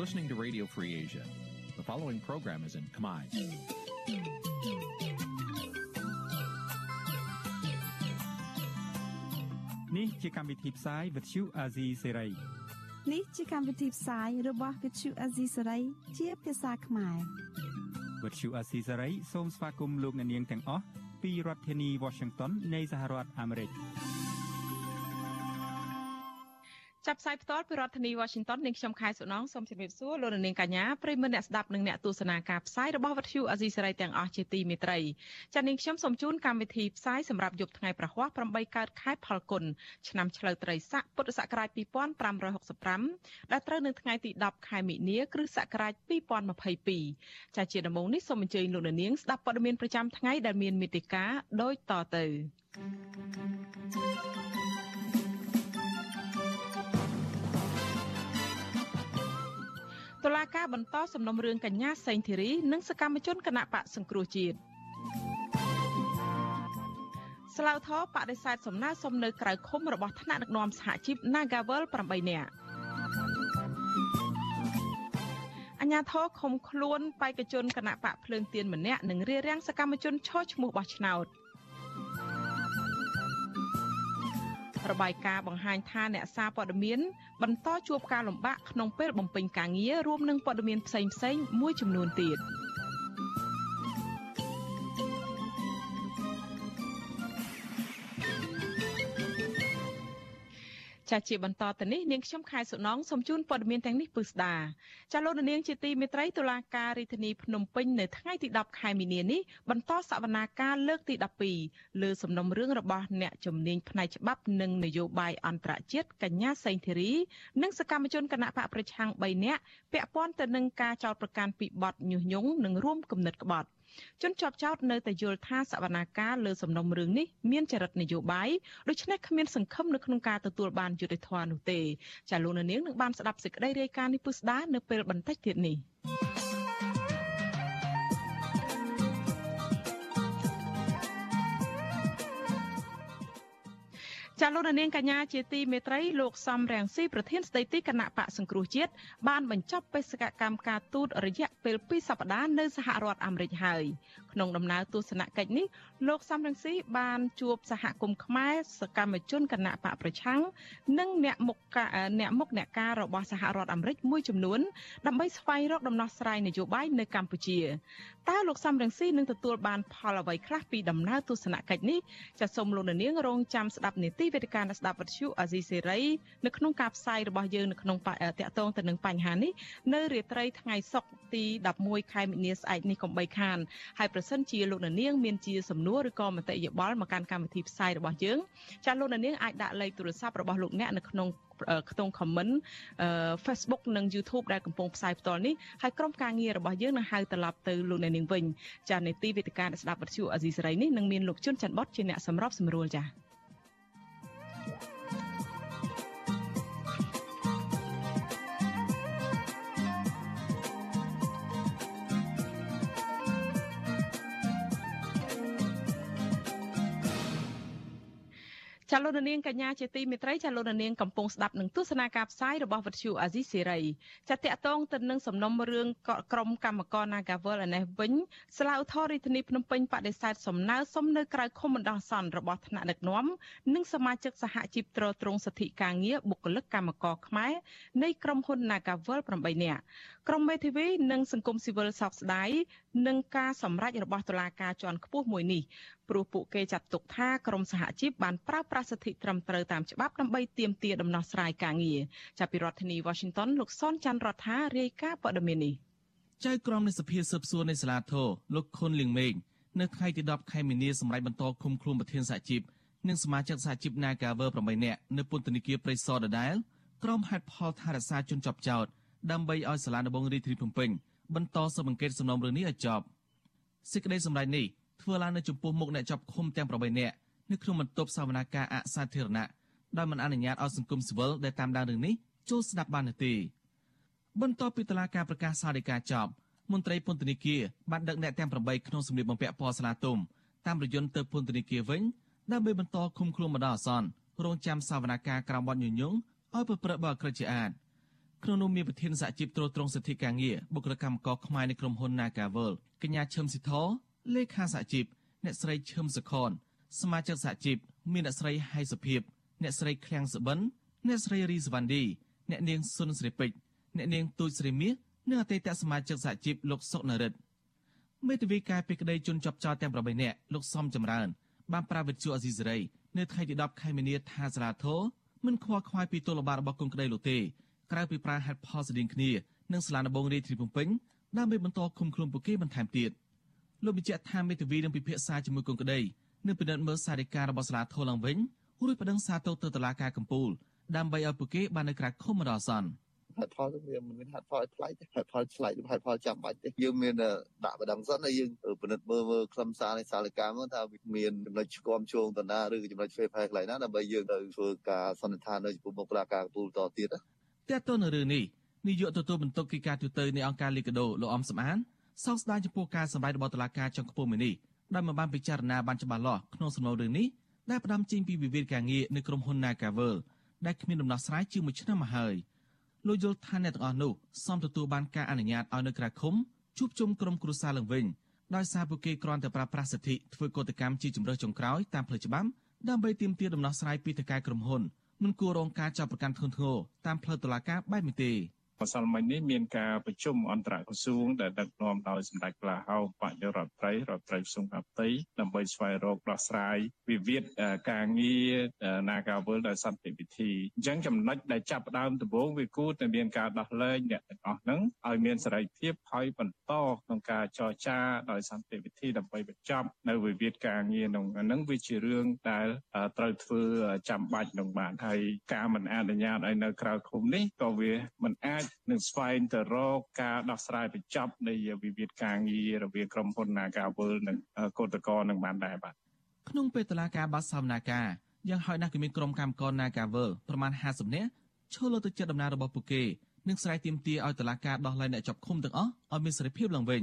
listening to Radio Free Asia. The following program is in Khmer. នេះជាកម្មវិធីផ្សាយ Vuthu Azizi Serai នេះជាកម្មវិធីផ្សាយរបស់ Vuthu Azizi Serai ជាភាសាខ្មែរ Vuthu Azizi Serai សូមស្វាគមន៍លោកអ្នកនាងទាំងអស់ពីរដ្ឋធានី Washington នៃសហរដ្ឋអាមេរិក។ ចាប់ផ្សាយផ្ទាល់ពីរដ្ឋធានី Washington នាងខ្ញុំខែសុណងសូមជម្រាបសួរលោកនាងកញ្ញាប្រិយមិត្តអ្នកស្ដាប់និងអ្នកទស្សនាការផ្សាយរបស់វិទ្យុអាស៊ីសេរីទាំងអស់ជាទីមេត្រីចា៎នាងខ្ញុំសូមជូនកម្មវិធីផ្សាយសម្រាប់យប់ថ្ងៃប្រហ័ស8កើតខែផលគុណឆ្នាំឆ្លូវត្រីស័កពុទ្ធសករាជ2565ដែលត្រូវនៅថ្ងៃទី10ខែមិនិនាគ្រិស្តសករាជ2022ចា៎ជាដំបូងនេះសូមអញ្ជើញលោកនាងស្ដាប់ព័ត៌មានប្រចាំថ្ងៃដែលមានមេតិការដូចតទៅ thank you តុលាការបន្តសំណុំរឿងកញ្ញាសេងធីរីនិងសកម្មជនគណៈបកសង្គ្រោះជាតិស្លាវធរបដិសេធសំណើសុំនៅក្រៅឃុំរបស់ថ្នាក់ដឹកនាំសហជីព Nagawal 8នាក់អញ្ញាធរឃុំខ្លួនបេក្ខជនគណៈបកភ្លើងទៀនម្នាក់និងរារាំងសកម្មជនឈរឈ្មោះបោះឆ្នោត។ របាយការណ៍បង្ហាញថាអ្នកសារព័ត៌មានបន្តជួបការលំបាកក្នុងពេលបំពេញការងាររួមនឹងព័ត៌មានផ្សេងៗមួយចំនួនទៀត។ ចាជាបន្តទៅនេះនាងខ្ញុំខែសុណងសូមជូនព័ត៌មានទាំងនេះពឺស្ដាចាលោកនាងជាទីមេត្រីតុលាការរាជធានីភ្នំពេញនៅថ្ងៃទី10ខែមីនានេះបន្តសវនាការលើកទី12លើសំណុំរឿងរបស់អ្នកជំនាញផ្នែកច្បាប់និងនយោបាយអន្តរជាតិកញ្ញាសេងធីរីនិងសកម្មជនគណៈបកប្រឆាំង3នាក់ពាក់ព័ន្ធទៅនឹងការចោទប្រកាន់ពីបទញុះញង់និងរួមគំនិតក្បត់ ជនជាប់ចោតនៅតែយល់ថាសវនាការលើសំណុំរឿងនេះមានចរិតនយោបាយដូច្នេះគ្មានសង្ឃឹមនៅក្នុងការទទួលបានយុត្តិធម៌នោះទេចាលោកនាងនឹងបានស្ដាប់សេចក្តីរាយការណ៍នេះពុស្ដានៅពេលបន្តិចទៀតនេះ ចាលោកនាងកញ្ញាជាទីមេត្រីលោកសំរងស៊ីប្រធានស្ដីទីគណៈបកសង្គ្រោះជាតិបានបញ្ចប់បេសកកម្មការទូតរយៈពេល2សប្តាហ៍នៅសហរដ្ឋអាមេរិកហើយក្នុងដំណើរទស្សនកិច្ចនេះលោកសំរងស៊ីបានជួបសហគមន៍ខ្មែរសកម្មជនគណៈបកប្រឆាំងនិងអ្នកមុខអ្នកមុខអ្នកការរបស់សហរដ្ឋអាមេរិកមួយចំនួនដើម្បីស្វែងរកដំណោះស្រាយនយោបាយនៅកម្ពុជាតើលោកសំរងស៊ីនឹងទទួលបានផលអ្វីខ្លះពីដំណើរទស្សនកិច្ចនេះចាសសូមលោកនាងរងចាំស្ដាប់នីតិវេទិកាស្ដាប់វិទ្យុអាស៊ីសេរីនៅក្នុងការផ្សាយរបស់យើងនៅក្នុងតកតងទៅនឹងបញ្ហានេះនៅរាត្រីថ្ងៃសុក្រទី11ខែមិនិនាស្អែកនេះកុំបីខានហើយប្រសិនជាលោកនាងមានជាសំណួរឬក៏មតិយោបល់មកកាន់កម្មវិធីផ្សាយរបស់យើងចាលោកនាងអាចដាក់លេខទូរស័ព្ទរបស់លោកអ្នកនៅក្នុងខ្ទង់ comment Facebook និង YouTube ដែលកំពុងផ្សាយផ្ទាល់នេះហើយក្រុមការងាររបស់យើងនឹងហៅត្រឡប់ទៅលោកអ្នកនាងវិញចានេតិវេទិកាស្ដាប់វិទ្យុអាស៊ីសេរីនេះនឹងមានលោកជុនច័ន្ទបតជាអ្នកសម្របសម្រួលចា ចាលោកនាងកញ្ញាជាទីមេត្រីចាលោកនាងកំពុងស្ដាប់នឹងទស្សនាការផ្សាយរបស់វិទ្យុអាស៊ីសេរីចាតកតងទៅនឹងសំណុំរឿងក្រុមកម្មករ Nagawal ឯនេះវិញស្លាវធររាជធានីភ្នំពេញបដិសេធសំណើសុំនៅក្រៅឃុំបណ្ដោះអាសន្នរបស់ថ្នាក់ដឹកនាំនិងសមាជិកសហជីពត្រួតត្រងសិទ្ធិការងារបុគ្គលិកកម្មករខ្មែរនៃក្រុមហ៊ុន Nagawal 8នាក់ ក្រុមមេធាវីនិងសង្គមស៊ីវិលសោកស្ដាយនឹងការសម្រេចរបស់តុលាការជាន់ខ្ពស់មួយនេះព្រោះពួកគេចាត់ទុកថាក្រមសហជីពបានប្រើប្រាស់សិទ្ធិត្រឹមត្រូវតាមច្បាប់ដើម្បីទាមទារដំណោះស្រាយការងារចាប់ពីរដ្ឋធានី Washington លោកសនច័ន្ទរដ្ឋារាយការណ៍ព័ត៌មាននេះចៅក្រមនៃសភាស៊ើបសួរនៃសាលាធរលោកខុនលៀងមេងនៅថ្ងៃទី10ខែមីនាសម្រាប់បន្តឃុំខ្លួនប្រធានសហជីពនិងសមាជិកសហជីព Nagaver 8នាក់នៅពន្ធនាគារព្រៃសរដដែលក្រុមហេតុផលថារក្សាជនជាប់ចោត ដើម្បីឲ្យសាលាដំបងរាជធានីភ្នំពេញបន្តស៊ើបអង្កេតសំណុំរឿងនេះឲ្យចប់សេចក្តីសម្រេចនេះធ្វើឡើងនៅចំពោះមុខអ្នកជាប់ឃុំទាំង8នាក់នៅក្នុងបន្ទប់សវនាការអសាធារណៈដោយមិនអនុញ្ញាតឲ្យសង្គមស៊ីវិលដែលតាមដានរឿងនេះចូលស្ដាប់បាននោះទេបន្ទាប់ពីតុលាការប្រកាសសាលដីកាចប់មន្ត្រីពន្ធនាគារបានដឹកអ្នកទាំង8ក្នុងសម្លៀកបំពាក់ពណ៌ស្លាទុំតាមរយន្តទៅពន្ធនាគារវិញដើម្បីបន្តឃុំខ្លួនម្ដងអាសន្នរងចាំសវនាការក្រោមបទញុយញងឲ្យប្រព្រឹត្តបទក្រិតជាអាត ក្នុងនោះមានប្រធានសហជីពត្រួតត្រងសិទ្ធិការងារបុគ្គលិកកម្មករខ្មែរនៃក្រុមហ៊ុន Nagavel កញ្ញាឈឹមស៊ីធលេខាសហជីពអ្នកស្រីឈឹមសុខនសមាជិកសហជីពមានអ្នកស្រីហៃសុភាពអ្នកស្រីឃ្លាំងសបិនអ្នកស្រីរីសវណ្ឌីអ្នកនាងសុនស្រីពេជ្រអ្នកនាងទូចស្រីមាសនិងអតីតសមាជិកសហជីពលោកសុកនរិទ្ធមេធាវីការពីក្តីជន់ជាប់ចោតទាំង8នាក់លោកសំចម្រើនបានប្រាវិទ្យាអេស៊ីសេរីនៅថ្ងៃទី10ខែមីនាថាសាលាធរមិនខ្វល់ខ្វាយពីទោសល្បាតរបស់គុំក្តីលោកទេ ក្រៅពីប្រើហេតុផលស្តៀងគ្នានឹងសាលាដំបងរាជធានីភ្នំពេញដើម្បីបន្តឃុំខ្លួនពួកគេបន្ថែមទៀតលោកបញ្ជាក់ថាមេធាវីនឹងពិភាក្សាជាមួយគុំក្តីនិងពិនិត្យមើលសារដីការបស់សាលាធរឡើងវិញរួចប្តឹងសារទៅទៅតុលាការកំពូលដើម្បីឲ្យពួកគេបាននៅក្រៅឃុំរអសន្នហេតុផលវាមិនមានហេតុផលផ្លែកទេហេតុផលឆ្លែកហេតុផលចាំបាច់ទេយើងមានដាក់បដងសិនហើយយើងពិនិត្យមើលមើលខ្លឹមសារនៃសាលកម្មថាវាមានចំណុចឆ្គាំជងតាណាឬចំណុចផ្សេងផ្សេងកន្លែងណាដើម្បីយើងទៅធ្វើការសន្និដ្ឋាននៅចំពោះមុខតុលាការកំពូលតទៀតណា តើតើនៅរឿងនេះនាយកទទួលបន្ទុកកិច្ចការទូតនៃអង្គការលីកាដូលោកអំសំអានសោកស្ដាយចំពោះការសម្ដែងរបស់តុលាការចុងខ្ពស់មួយនេះដែលមិនបានពិចារណាបានច្បាស់លាស់ក្នុងសំណុំរឿងនេះដែលផ្ដាំចេញពីវិវាទការងារនៅក្រុមហ៊ុន Nagavel ដែលគ្មានដំណោះស្រាយជាមួយឆ្នាំមកហើយលោកយល់ថាអ្នកទាំងអស់នោះសមទទួលបានការអនុញ្ញាតឲ្យនៅក្រៅឃុំជួបជុំក្រុមគ្រួសារឡើងវិញដោយសារពួកគេគ្រាន់តែប្រើប្រាស់សិទ្ធិធ្វើកតកម្មជាជំរើសចុងក្រោយតាមផ្លូវច្បាប់ដើម្បីទាមទារដំណោះស្រាយពីតកែក្រុមហ៊ុន មិនគួររងការចាប់ប្រកាន់ធ្ងន់ធ្ងរតាមផ្លូវតុលាការបែបនេះទេ ម្សិលមិញនេះមានការប្រជុំអន្តរក្រសួងដែលដឹកនាំដោយសម្ដេចក្លាហោបច្ចរដ្ឋត្រីរដ្ឋត្រីសុខាផ្ទៃដើម្បីស្វែងរកដោះស្រាយវិវាទការងារ Nagawal ដោយសន្តិវិធីអញ្ចឹងចំណុចដែលចាប់ផ្ដើមដំបូងវាគួរតែមានការដោះលែងអ្នកទាំងអស់ហ្នឹងឲ្យមានសេរីភាពហើយបន្តក្នុងការចរចាដោយសន្តិវិធីដើម្បីបញ្ចប់នៅវិវាទការងារក្នុងហ្នឹងវាជារឿងដែលត្រូវធ្វើចាំបាច់នឹងបានហើយការមិនអនុញ្ញាតឲ្យនៅក្រៅឃុំនេះក៏វាមិនអាចនឹងស្វែងទៅរកការដោះស្រាយបញ្ចប់នៃវិវាទការងាររវាងក្រុមហ៊ុន Nagawal និងកោតក្រនឹងបានដែរបាទក្នុងពេលតឡាការបាត់សំណាការយ៉ាងហោចណាស់គឺមានក្រុមកម្មករ Nagawal ប្រមាណ50នាក់ឈលលើទឹកចិត្តដំណើររបស់ពួកគេនិងស្រែកទាមទារឲ្យតឡាការដោះលែងអ្នកជាប់ឃុំទាំងអស់ឲ្យមានសេរីភាពឡើងវិញ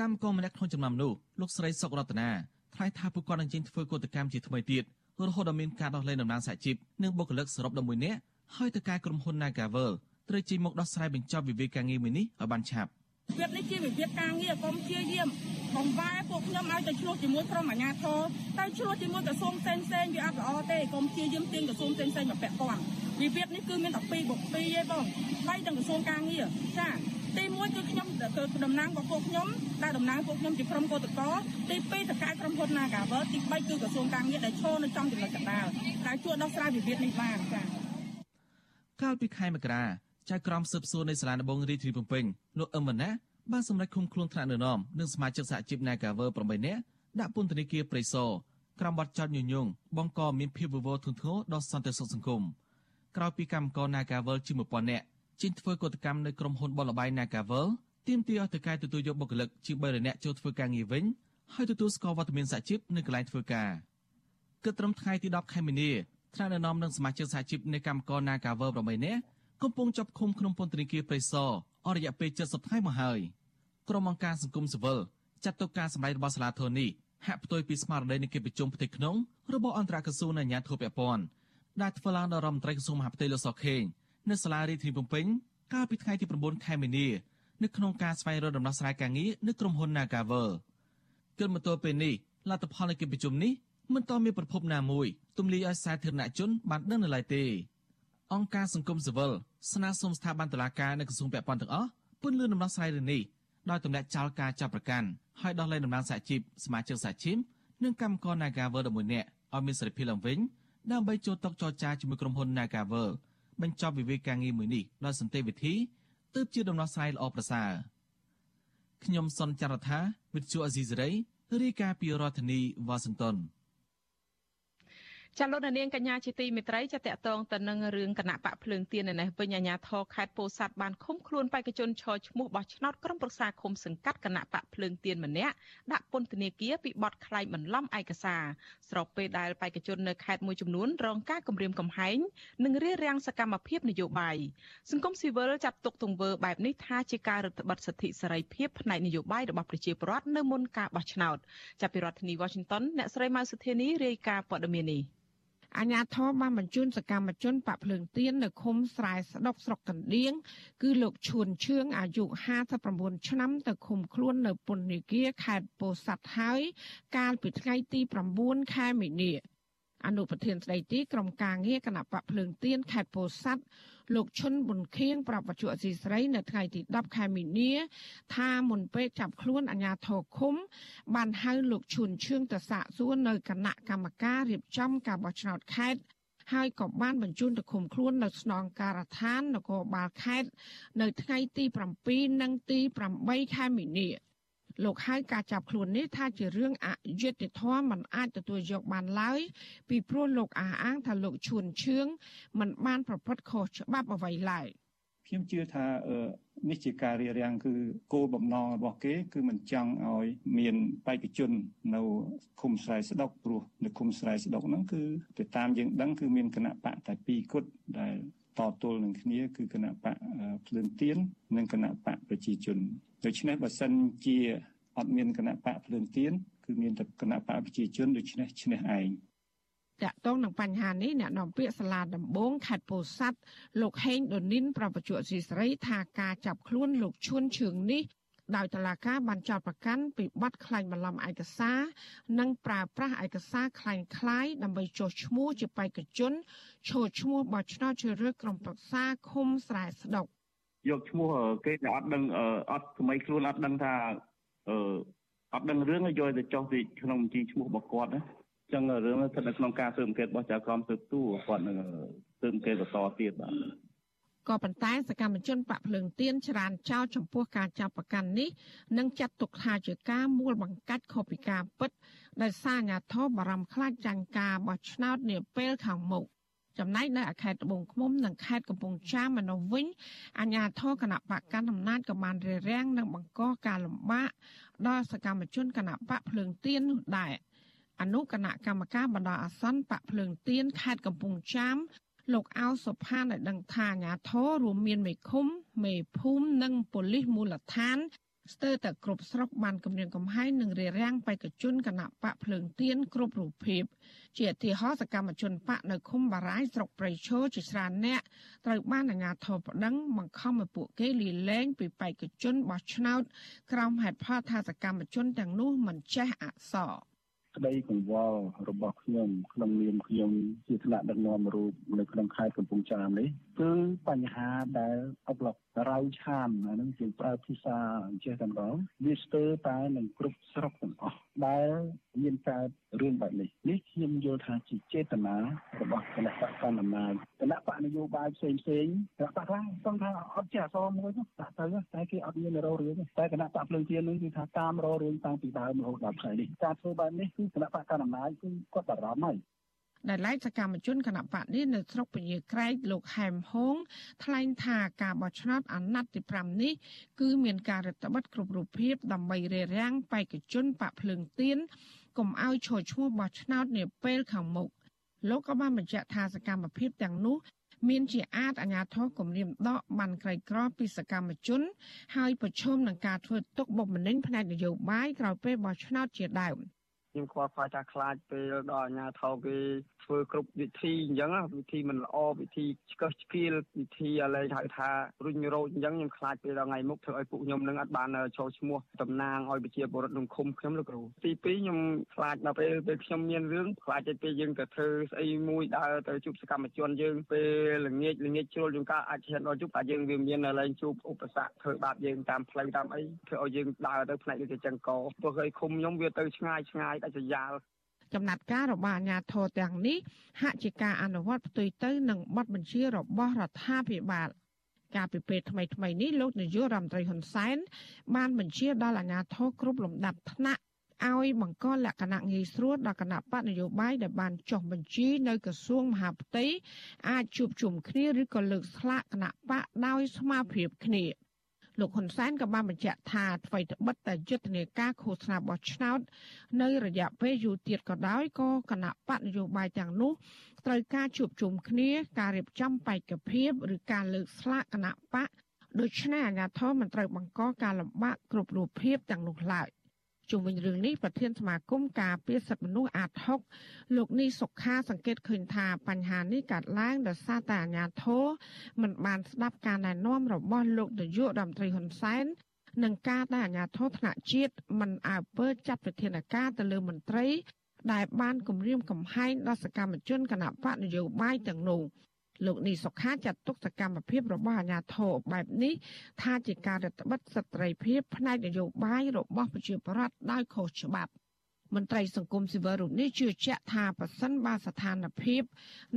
កម្មករម្នាក់ក្នុងចំណោមនោះលោកស្រីសុករតនាថ្លែងថាពួកគាត់នឹងចេញធ្វើកោតកម្មជាថ្មីទៀតរហូតដល់មានការដោះលែងតំណាងសហជីពនិងបុគ្គលិកសរុប11នាក់ហើយទៅការក្រុមហ៊ុន Nagawal ត្រូវជិះមកដោះស្រាយបញ្ចប់វិវាទការងារមួយនេះឲ្យបានឆាប់វិវាទនេះជាវិវាទការងារកុំព្យាយាមបង្វែរពួកខ្ញុំឲ្យទៅឆ្លោះជាមួយក្រុមអាជ្ញាធរទៅឆ្លោះជាមួយក្រសួងផ្សេងផ្សេងវាអត់ល្អទេកុំព្យាយាមទាញក្រសួងផ្សេងផ្សេងមកពាក់ព័ន្ធវិវាទនេះគឺមានតែ2បុក2ទេបងហើយទាំងក្រសួងការងារចាទី1គឺខ្ញុំគឺតំណាងរបស់ពួកខ្ញុំដែលតំណាងពួកខ្ញុំជាក្រុមកោតក្រទី2តកែក្រុមហ៊ុន Nagavel ទី3គឺក្រសួងការងារដែលឈរនៅចំចំណុចកណ្ដាលដែលជួយដោះស្រាយវិវាទនេះបានចាកាលពីខែមករា ចៅក្រមស៊ើបសួរនៃសាលាដំបងរាជធានីភ្នំពេញលោកអឹមវណ្ណាបានសម្រេចឃុំខ្លួនថ្នាក់នរណមនិងសមាជិកសហជីព Nagaver 8នាក់ដាក់ពន្ធនាគារព្រៃសរក្រោមបទចោទញុះញង់បង្កមានភាពវឹកវរធ្ងន់ធ្ងរដល់សន្តិសុខសង្គមក្រោយពីកម្មករ Nagaver ជាង1000នាក់ចេញធ្វើកតកម្មនៅក្រុមហ៊ុនបលបៃ Nagaver ទាមទារឲ្យតកែទទួលយកបុគ្គលិកជាង3នាក់ចូលធ្វើការងារវិញហើយទទួលស្គាល់វត្តមានសហជីពនៅកន្លែងធ្វើការគិតត្រឹមថ្ងៃទី10ខែមីនាថ្នាក់នរណមនិងសមាជិកសហជីពនៃកម្មករ Nagaver 8នាក់ កំពុងចាប់ឃុំក្នុងពន្ធនាគារព្រៃសរអស់រយៈពេល70ថ្ងៃមកហើយក្រុមអង្គការសង្គមស៊ីវិលចាត់ទុកការសម្ដែងរបស់សាលាធរនេះហាក់ផ្ទុយពីស្មារតីនៃកិច្ចប្រជុំផ្ទៃក្នុងរបស់អន្តរក្រសួងនៃអាជ្ញាធរពាក់ព័ន្ធដែលធ្វើឡើងដោយរដ្ឋមន្ត្រីក្រសួងមហាផ្ទៃលោកសុខេងនៅសាលារាជធានីភ្នំពេញកាលពីថ្ងៃទី9ខែមីនានៅក្នុងការស្វែងរកដំណោះស្រាយការងារនៅក្រុមហ៊ុន Nagavel គិតមកទល់ពេលនេះលទ្ធផលនៃកិច្ចប្រជុំនេះមិនទាន់មានប្រភពណាមួយទម្លាយឲ្យសាធារណជនបានដឹងនៅឡើយទេ អង្គការសង្គមស៊ីវិលស្នើសុំស្ថាប័នតុលាការនៅក្រសួងពាក់ព័ន្ធទាំងអស់ពន្យល់ដំណោះស្រាយរឿងនេះដោយទម្លាក់ចោលការចាប់ប្រកាន់ហើយដោះលែងតំណាងសហជីពសមាជិកសហជីពនិងកម្មករ Nagavel 11នាក់ឲ្យមានសេរីភាពឡើងវិញដើម្បីចូលតុចរចាជាមួយក្រុមហ៊ុន Nagavel បញ្ចប់វិវាទការងារមួយនេះដោយសន្តិវិធីទើបជាដំណោះស្រាយល្អប្រសើរខ្ញុំសុនចន្ទថាវិទ្យុអេស៊ីសេរីរាយការណ៍ពីរដ្ឋធានីវ៉ាស៊ីនតោន ចាលោកនាងកញ្ញាជាទីមេត្រីចាតកតងទៅនឹងរឿងគណៈបកភ្លើងទៀននៅនេះវិញអាញាធរខេត្តពោធិ៍សាត់បានឃុំខ្លួនបេក្ខជនឈរឈ្មោះបោះឆ្នោតក្រុមប្រឹក្សាឃុំសង្កាត់គណៈបកភ្លើងទៀនម្នាក់ដាក់ពន្ធនាគារពីបទក្លែងបន្លំឯកសារស្របពេលដែលបេក្ខជននៅខេត្តមួយចំនួនរងការគំរាមកំហែងនិងរារាំងសកម្មភាពនយោបាយសង្គមស៊ីវិលចាត់ទុកទង្វើបែបនេះថាជាការរឹតបន្តឹងសិទ្ធិសេរីភាពផ្នែកនយោបាយរបស់ប្រជាពលរដ្ឋនៅមុនការបោះឆ្នោតចាប់ពីរដ្ឋធានី Washington អ្នកស្រីម៉ៅសុធានីរាយការណ៍ព័ត៌មាននេះ អាញាធរបានបញ្ជូនសកម្មជនបកភ្លើងទៀននៅឃុំស្រែស្ដុកស្រុកកណ្ដៀងគឺលោកឈួនឈឿងអាយុ59ឆ្នាំទៅឃុំខ្លួននៅពន្ធនាគារខេត្តពោធិ៍សាត់ហើយ កាលពីថ្ងៃទី9ខែមីនាអនុប្រធានស្ដីទីក្រុមការងារគណៈបកភ្លើងទៀនខេត្តពោធិ៍សាត់ លោកឈុនប៊ុនខៀងប្រាប់វិទ្យុអសីស្រី នៅថ្ងៃទី10ខែមីនាថាមុនពេលចាប់ខ្លួនអាជ្ញាធរឃុំ បានហៅលោកឈុនឈឿងទៅសាកសួរនៅគណៈកម្មការរៀបចំការបោះឆ្នោតខេត្តហើយក៏បានបញ្ជូនទៅឃុំខ្លួននៅស្នងការដ្ឋាននគរបាលខេត្តនៅថ្ងៃទី7និងទី8ខែមីនា លោកហៅការចាប់ខ្លួននេះថាជារឿងអយុត្តិធម៌មិនអាចទទួលយកបានឡើយពីព្រោះលោកអះអាងថាលោកឈួនឈឿងមិនបានប្រព្រឹត្តខុសច្បាប់អ្វីឡើយខ្ញុំជឿថានេះជាការរៀបរៀងគឺគោលបំណងរបស់គេ គឺមិនចង់ឲ្យមានបេក្ខជននៅឃុំស្រែស្ដុកព្រោះនៅឃុំស្រែស្ដុកហ្នឹងគឺទៅតាមយើងដឹងគឺមានគណៈបកតែ2គត់ដែល តទល់នឹងគ្នាគឺគណៈបកភ្លើងទៀននិងគណៈបកប្រជាជនដូច្នេះបើសិនជាអត់មានគណៈបកភ្លើងទៀនគឺមានតែគណៈបកប្រជាជនដូច្នេះឈ្នះឯងតាក់ទងនឹងបញ្ហានេះអ្នកនាំពាក្យសាលាដំបងខេត្តពោធិ៍សាត់លោកហេងដូនីនប្រពន្ធស៊ីស្រីថាការចាប់ខ្លួនលោកឈួនឈឿងនេះ ដោយតឡាការបានចោទប្រកាន់ពីបទក្លែងបន្លំឯកសារនិងប្រើប្រាស់ឯកសារក្លែងក្លាយដើម្បីចុះឈ្មោះជាបេក្ខជនឈរឈ្មោះបោះឆ្នោតជ្រើសរើសក្រុមប្រឹក្សាឃុំស្រែស្ដុកយកឈ្មោះគេដែលអត់ដឹងអត់សម័យខ្លួនអត់ដឹងថាអឺអត់ដឹងរឿងយកទៅចុះទីក្នុងបញ្ជីឈ្មោះរបស់គាត់ណាចឹងរឿងស្ថិតនៅក្នុងការស៊ើបអង្កេតរបស់ចៅក្រមស៊ើបតួគាត់នឹងស៊ើបអង្កេតបន្តទៀតបាទ ក៏ប៉ុន្តែសកម្មជនបកភ្លើងទៀនច្រានចោលចំពោះការចាប់ប្រកាន់នេះនិងចាត់ទុកថាជាការមូលបង្កាច់ខុសពីការពិតដោយសារអាញាធរបារម្ភខ្លាចចាញ់ការបោះឆ្នោតនាពេលខាងមុខចំណែកនៅខេត្តត្បូងឃ្មុំនិងខេត្តកំពង់ចាមឯនោះវិញអាជ្ញាធរគណៈបកកណ្ដាលអំណាចក៏បានរារាំងនិងបង្កការលំបាកដល់សកម្មជនគណៈបកភ្លើងទៀននោះដែរអនុគណៈកម្មការបណ្ដោះអាសន្នបកភ្លើងទៀនខេត្តកំពង់ចាម លោកអោសុផានឲ្យដឹងថាអាញាធររួមមានមេឃុំ មេភូមិនិងប៉ូលីសមូលដ្ឋានស្ទើរតែគ្រប់ស្រុកបានគម្រាមកំហែងនិងរារាំងបេក្ខជនគណៈបកភ្លើងទៀនគ្រប់រូបភាព ជាឧទាហរណ៍សកម្មជនបកនៅឃុំបារាយស្រុកព្រៃឈរជាច្រើនអ្នកត្រូវបានអាជ្ញាធរប្តឹងបង្ខំឲ្យពួកគេលាលែងពីបេក្ខជនបោះឆ្នោតក្រោមហេតុផលថាសកម្មជនទាំងនោះមិនចេះអក្សរ ក្តីកង្វល់របស់ខ្ញុំក្នុងនាមខ្ញុំជាថ្នាក់ដឹកនាំរូបនៅក្នុងខេត្តកំពង់ចាមនេះ គឺបញ្ហាដែលអុកឡុករៅឆានអានឹងយើងប្រើភាសាអញ្ចេះតែម្ដងវាស្ទើរតែនឹងគ្រប់ស្រុកទាំងអស់ដែលមានកើតរឿងបែបនេះនេះខ្ញុំយល់ថាជាចេតនារបស់គណៈបកកណ្ដាលអំណាចគណៈបកនយោបាយផ្សេងផ្សេងគណៈបកខ្លះសង្ឃថាអត់ចេះអសរមួយនោះដាក់ទៅតែគេអត់មានរោរឿងតែគណៈបកភ្លើងទៀននឹងគឺថាតាមរោរឿងតាំងពីដើមរហូតដល់ថ្ងៃនេះការធ្វើបែបនេះគឺគណៈបកកណ្ដាលអំណាចគឺគាត់បារម្ភហើយ ដែលឡែកសកម្មជនគណៈបកនេះនៅស្រុកពញាក្រែកលោកហែមហងថ្លែងថាការបោះឆ្នោតអាណត្តិទី5នេះគឺមានការរដ្ឋបិទគ្រប់រូបភាពដើម្បីរារាំងបេក្ខជនបកភ្លើងទៀនកុំឲ្យឈរឈ្មោះបោះឆ្នោតនាពេលខាងមុខលោកក៏បានបញ្ជាក់ថាសកម្មភាពទាំងនោះមានជាអាចអាញាធរគម្រាមដកបានក្រីក្រពីសកម្មជន ហើយប្រឈមនឹងការធ្វើទុកបុកម្នេញផ្នែកនយោបាយក្រោយពេលបោះឆ្នោតជាដើម ខ្ញុំខ្វល់ខ្វាយថាខ្លាចពេលដល់អាជ្ញាធរគេធ្វើគ្រប់វិធីអញ្ចឹងវិធីមិនល្អវិធីឆ្កឹះឆ្កៀលវិធីអាឡែងហៅថារុញរោចអញ្ចឹងខ្ញុំខ្លាចពេលដល់ថ្ងៃមុខធ្វើឲ្យពួកខ្ញុំនឹងអត់បានចូលឈ្មោះតំណាងឲ្យប្រជាពលរដ្ឋក្នុងឃុំខ្ញុំលោកគ្រូទី2ខ្ញុំខ្លាចដល់ពេលពេលខ្ញុំមានរឿងខ្លាចទៅពេលយើងទៅធ្វើស្អីមួយដើរទៅជួបសកម្មជនយើងពេលល្ងាចល្ងាចជ្រុលយើងក៏អាចឈានដល់ជួបតែយើងវាមានអាឡែងជួបឧបសគ្គធ្វើបាបយើងតាមផ្លូវតាមអីធ្វើឲ្យយើងដើរទៅផ្នែកដូចចឹងក៏ព្រោះឲ្យឃុំខ្ញុំវាទៅឆ្ងាយឆ្ងាយដាច់ស្រយាលចំណាត់ការរបស់អាជ្ញាធរទាំងនេះហាក់ជាការអនុវត្តផ្ទុយទៅនឹងបទបញ្ជារបស់រដ្ឋាភិបាលការពិពេលថ្មីថ្មីនេះលោកនាយករដ្ឋមន្ត្រីហ៊ុនសែនបានបញ្ជាដល់អាជ្ញាធរគ្រប់លំដាប់ថ្នាក់ឲ្យបង្កលក្ខណៈងាយស្រួលដល់គណៈបកនយោបាយដែលបានចុះបញ្ជីនៅក្រសួងមហាផ្ទៃអាចជួបជុំគ្នាឬក៏លើកស្លាកគណៈបកដោយស្មារតីគ្នា លោកហ៊ុនសែនក៏បានបញ្ជាក់ថាអ្វីត្បិតតែយុទ្ធនាការឃោសនាបោះឆ្នោត នៅរយៈពេលយូរទៀតក៏ដោយក៏គណៈបកនយោបាយទាំងនោះត្រូវការជួបជុំគ្នា ការរៀបចំបេក្ខភាពឬការលើកស្លាកគណៈបកដូច្នេះអាជ្ញាធរមិនត្រូវបង្កការលំបាកគ្រប់រូបភាពទាំងនោះឡើយ ជុំវិញរឿងនេះប្រធានសមាគមការពារសិទ្ធិមនុស្សអាត6លោកនីសុខាសង្កេតឃើញថាបញ្ហានេះកើតឡើងដោយសារតែអាជ្ញាធរមិនបានស្ដាប់ការណែនាំរបស់លោកនាយករដ្ឋមន្ត្រីហ៊ុនសែននឹងការដែលអាជ្ញាធរថ្នាក់ជាតិមិនអើពើចាត់វិធានការទៅលើមន្ត្រីដែលបានគម្រាមកំហែងដល់សកម្មជនគណៈបកនយោបាយទាំងនោះ លោកនីសុខាចាត់ទុកសកម្មភាពរបស់អាជ្ញាធរបែបនេះថាជាការរដ្ឋបិទសិទ្ធិភាពផ្នែកនយោបាយរបស់ប្រជាពលរដ្ឋដោយខុសច្បាប់មន្ត្រីសង្គមស៊ីវិលរូបនេះជឿជាក់ថាប៉ះសិនបើស្ថានភាព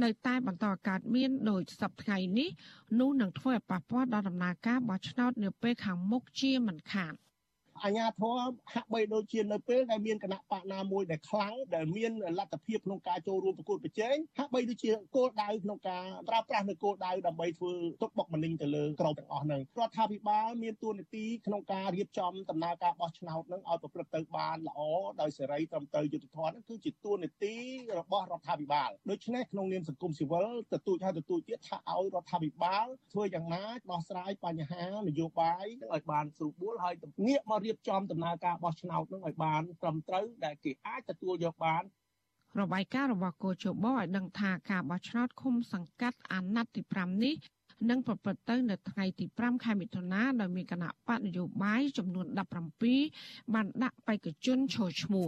នៅតែបន្តកើតមានដោយសពថ្ងៃនេះនោះនឹងធ្វើឲ្យប៉ះពាល់ដល់ដំណើរការបោះឆ្នោត នៅពេលខាងមុខជាមិនខាន។ អាញាធរហាក់បីដូចជានៅពេលដែលមានគណៈបកណាមួយដែលខ្លាំងដែលមានលទ្ធភាពក្នុងការចូលរួមប្រកួតប្រជែងហាក់បីដូចជាគោលដៅក្នុងការប្រើប្រាស់នៅគោលដៅដើម្បីធ្វើទុកបុកម្នេញទៅលើក្រុមទាំងអស់ហ្នឹងរដ្ឋាភិបាលមានទួនាទីក្នុងការរៀបចំដំណើរការបោះឆ្នោតហ្នឹងឲ្យប្រព្រឹត្តទៅបានល្អដោយសេរីត្រឹមត្រូវយុត្តិធម៌ហ្នឹងគឺជាទួនាទីរបស់រដ្ឋាភិបាលដូច្នេះក្នុងនាមសង្គមស៊ីវិលទទូចហើយទទូចទៀតថាឲ្យរដ្ឋាភិបាលធ្វើយ៉ាងណាដោះស្រាយបញ្ហានយោបាយឲ្យបានស្រួលបួលហើយងាកមករៀបចំដំណើរការបោះឆ្នោតនឹងឲ្យបានត្រឹមត្រូវដែលគេអាចទទួលយកបានរបាយការណ៍របស់គូជបឲ្យដឹងថាការបោះឆ្នោតឃុំសង្កាត់អាណត្តិទី5នេះនឹងប្រព្រឹត្តទៅនៅថ្ងៃទី5ខែមិថុនាដោយមានគណៈបកនយោបាយចំនួន17បានដាក់បេក្ខជនឈរឈ្មោះ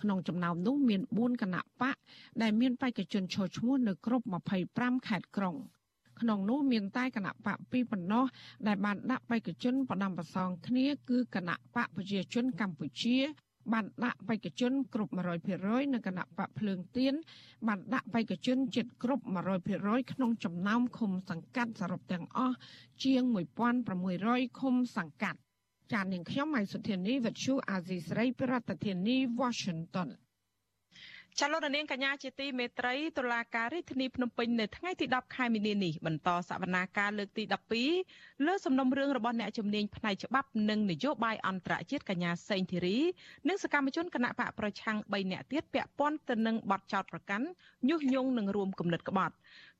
ក្នុងចំណោមនោះមាន4គណៈបកដែលមានបេក្ខជនឈរឈ្មោះនៅគ្រប់25ខេត្តក្រុង ក្នុងនោះមានតែគណៈបកពីរប៉ុណ្ណោះដែលបានដាក់បេក្ខជនផ្ដាំប្រសងគ្នាគឺគណៈបកប្រជាជនកម្ពុជាបានដាក់បេក្ខជនគ្រប់100%នៅគណៈបកភ្លើងទៀនបានដាក់បេក្ខជនជិតគ្រប់100%ក្នុងចំណោមឃុំសង្កាត់សរុបទាំងអស់ជាង1600ឃុំសង្កាត់ចាននាងខ្ញុំម៉ៃសុធានីវិទ្យុអាស៊ីសេរីប្រធានាធិបតី Washington ចលនានាងកញ្ញាជាទីមេត្រីតុលាការរាជធានីភ្នំពេញនៅថ្ងៃទី10ខែមីនានេះបន្តសវនាការលើកទី12លើសំណុំរឿងរបស់អ្នកជំនាញផ្នែកច្បាប់និងនយោបាយអន្តរជាតិកញ្ញាសេងធីរីនិងសកម្មជនគណៈបកប្រឆាំង3នាក់ទៀតពាក់ព័ន្ធទៅនឹងបទចោទប្រកាន់ញុះញង់និងរួមគំនិតក្បត់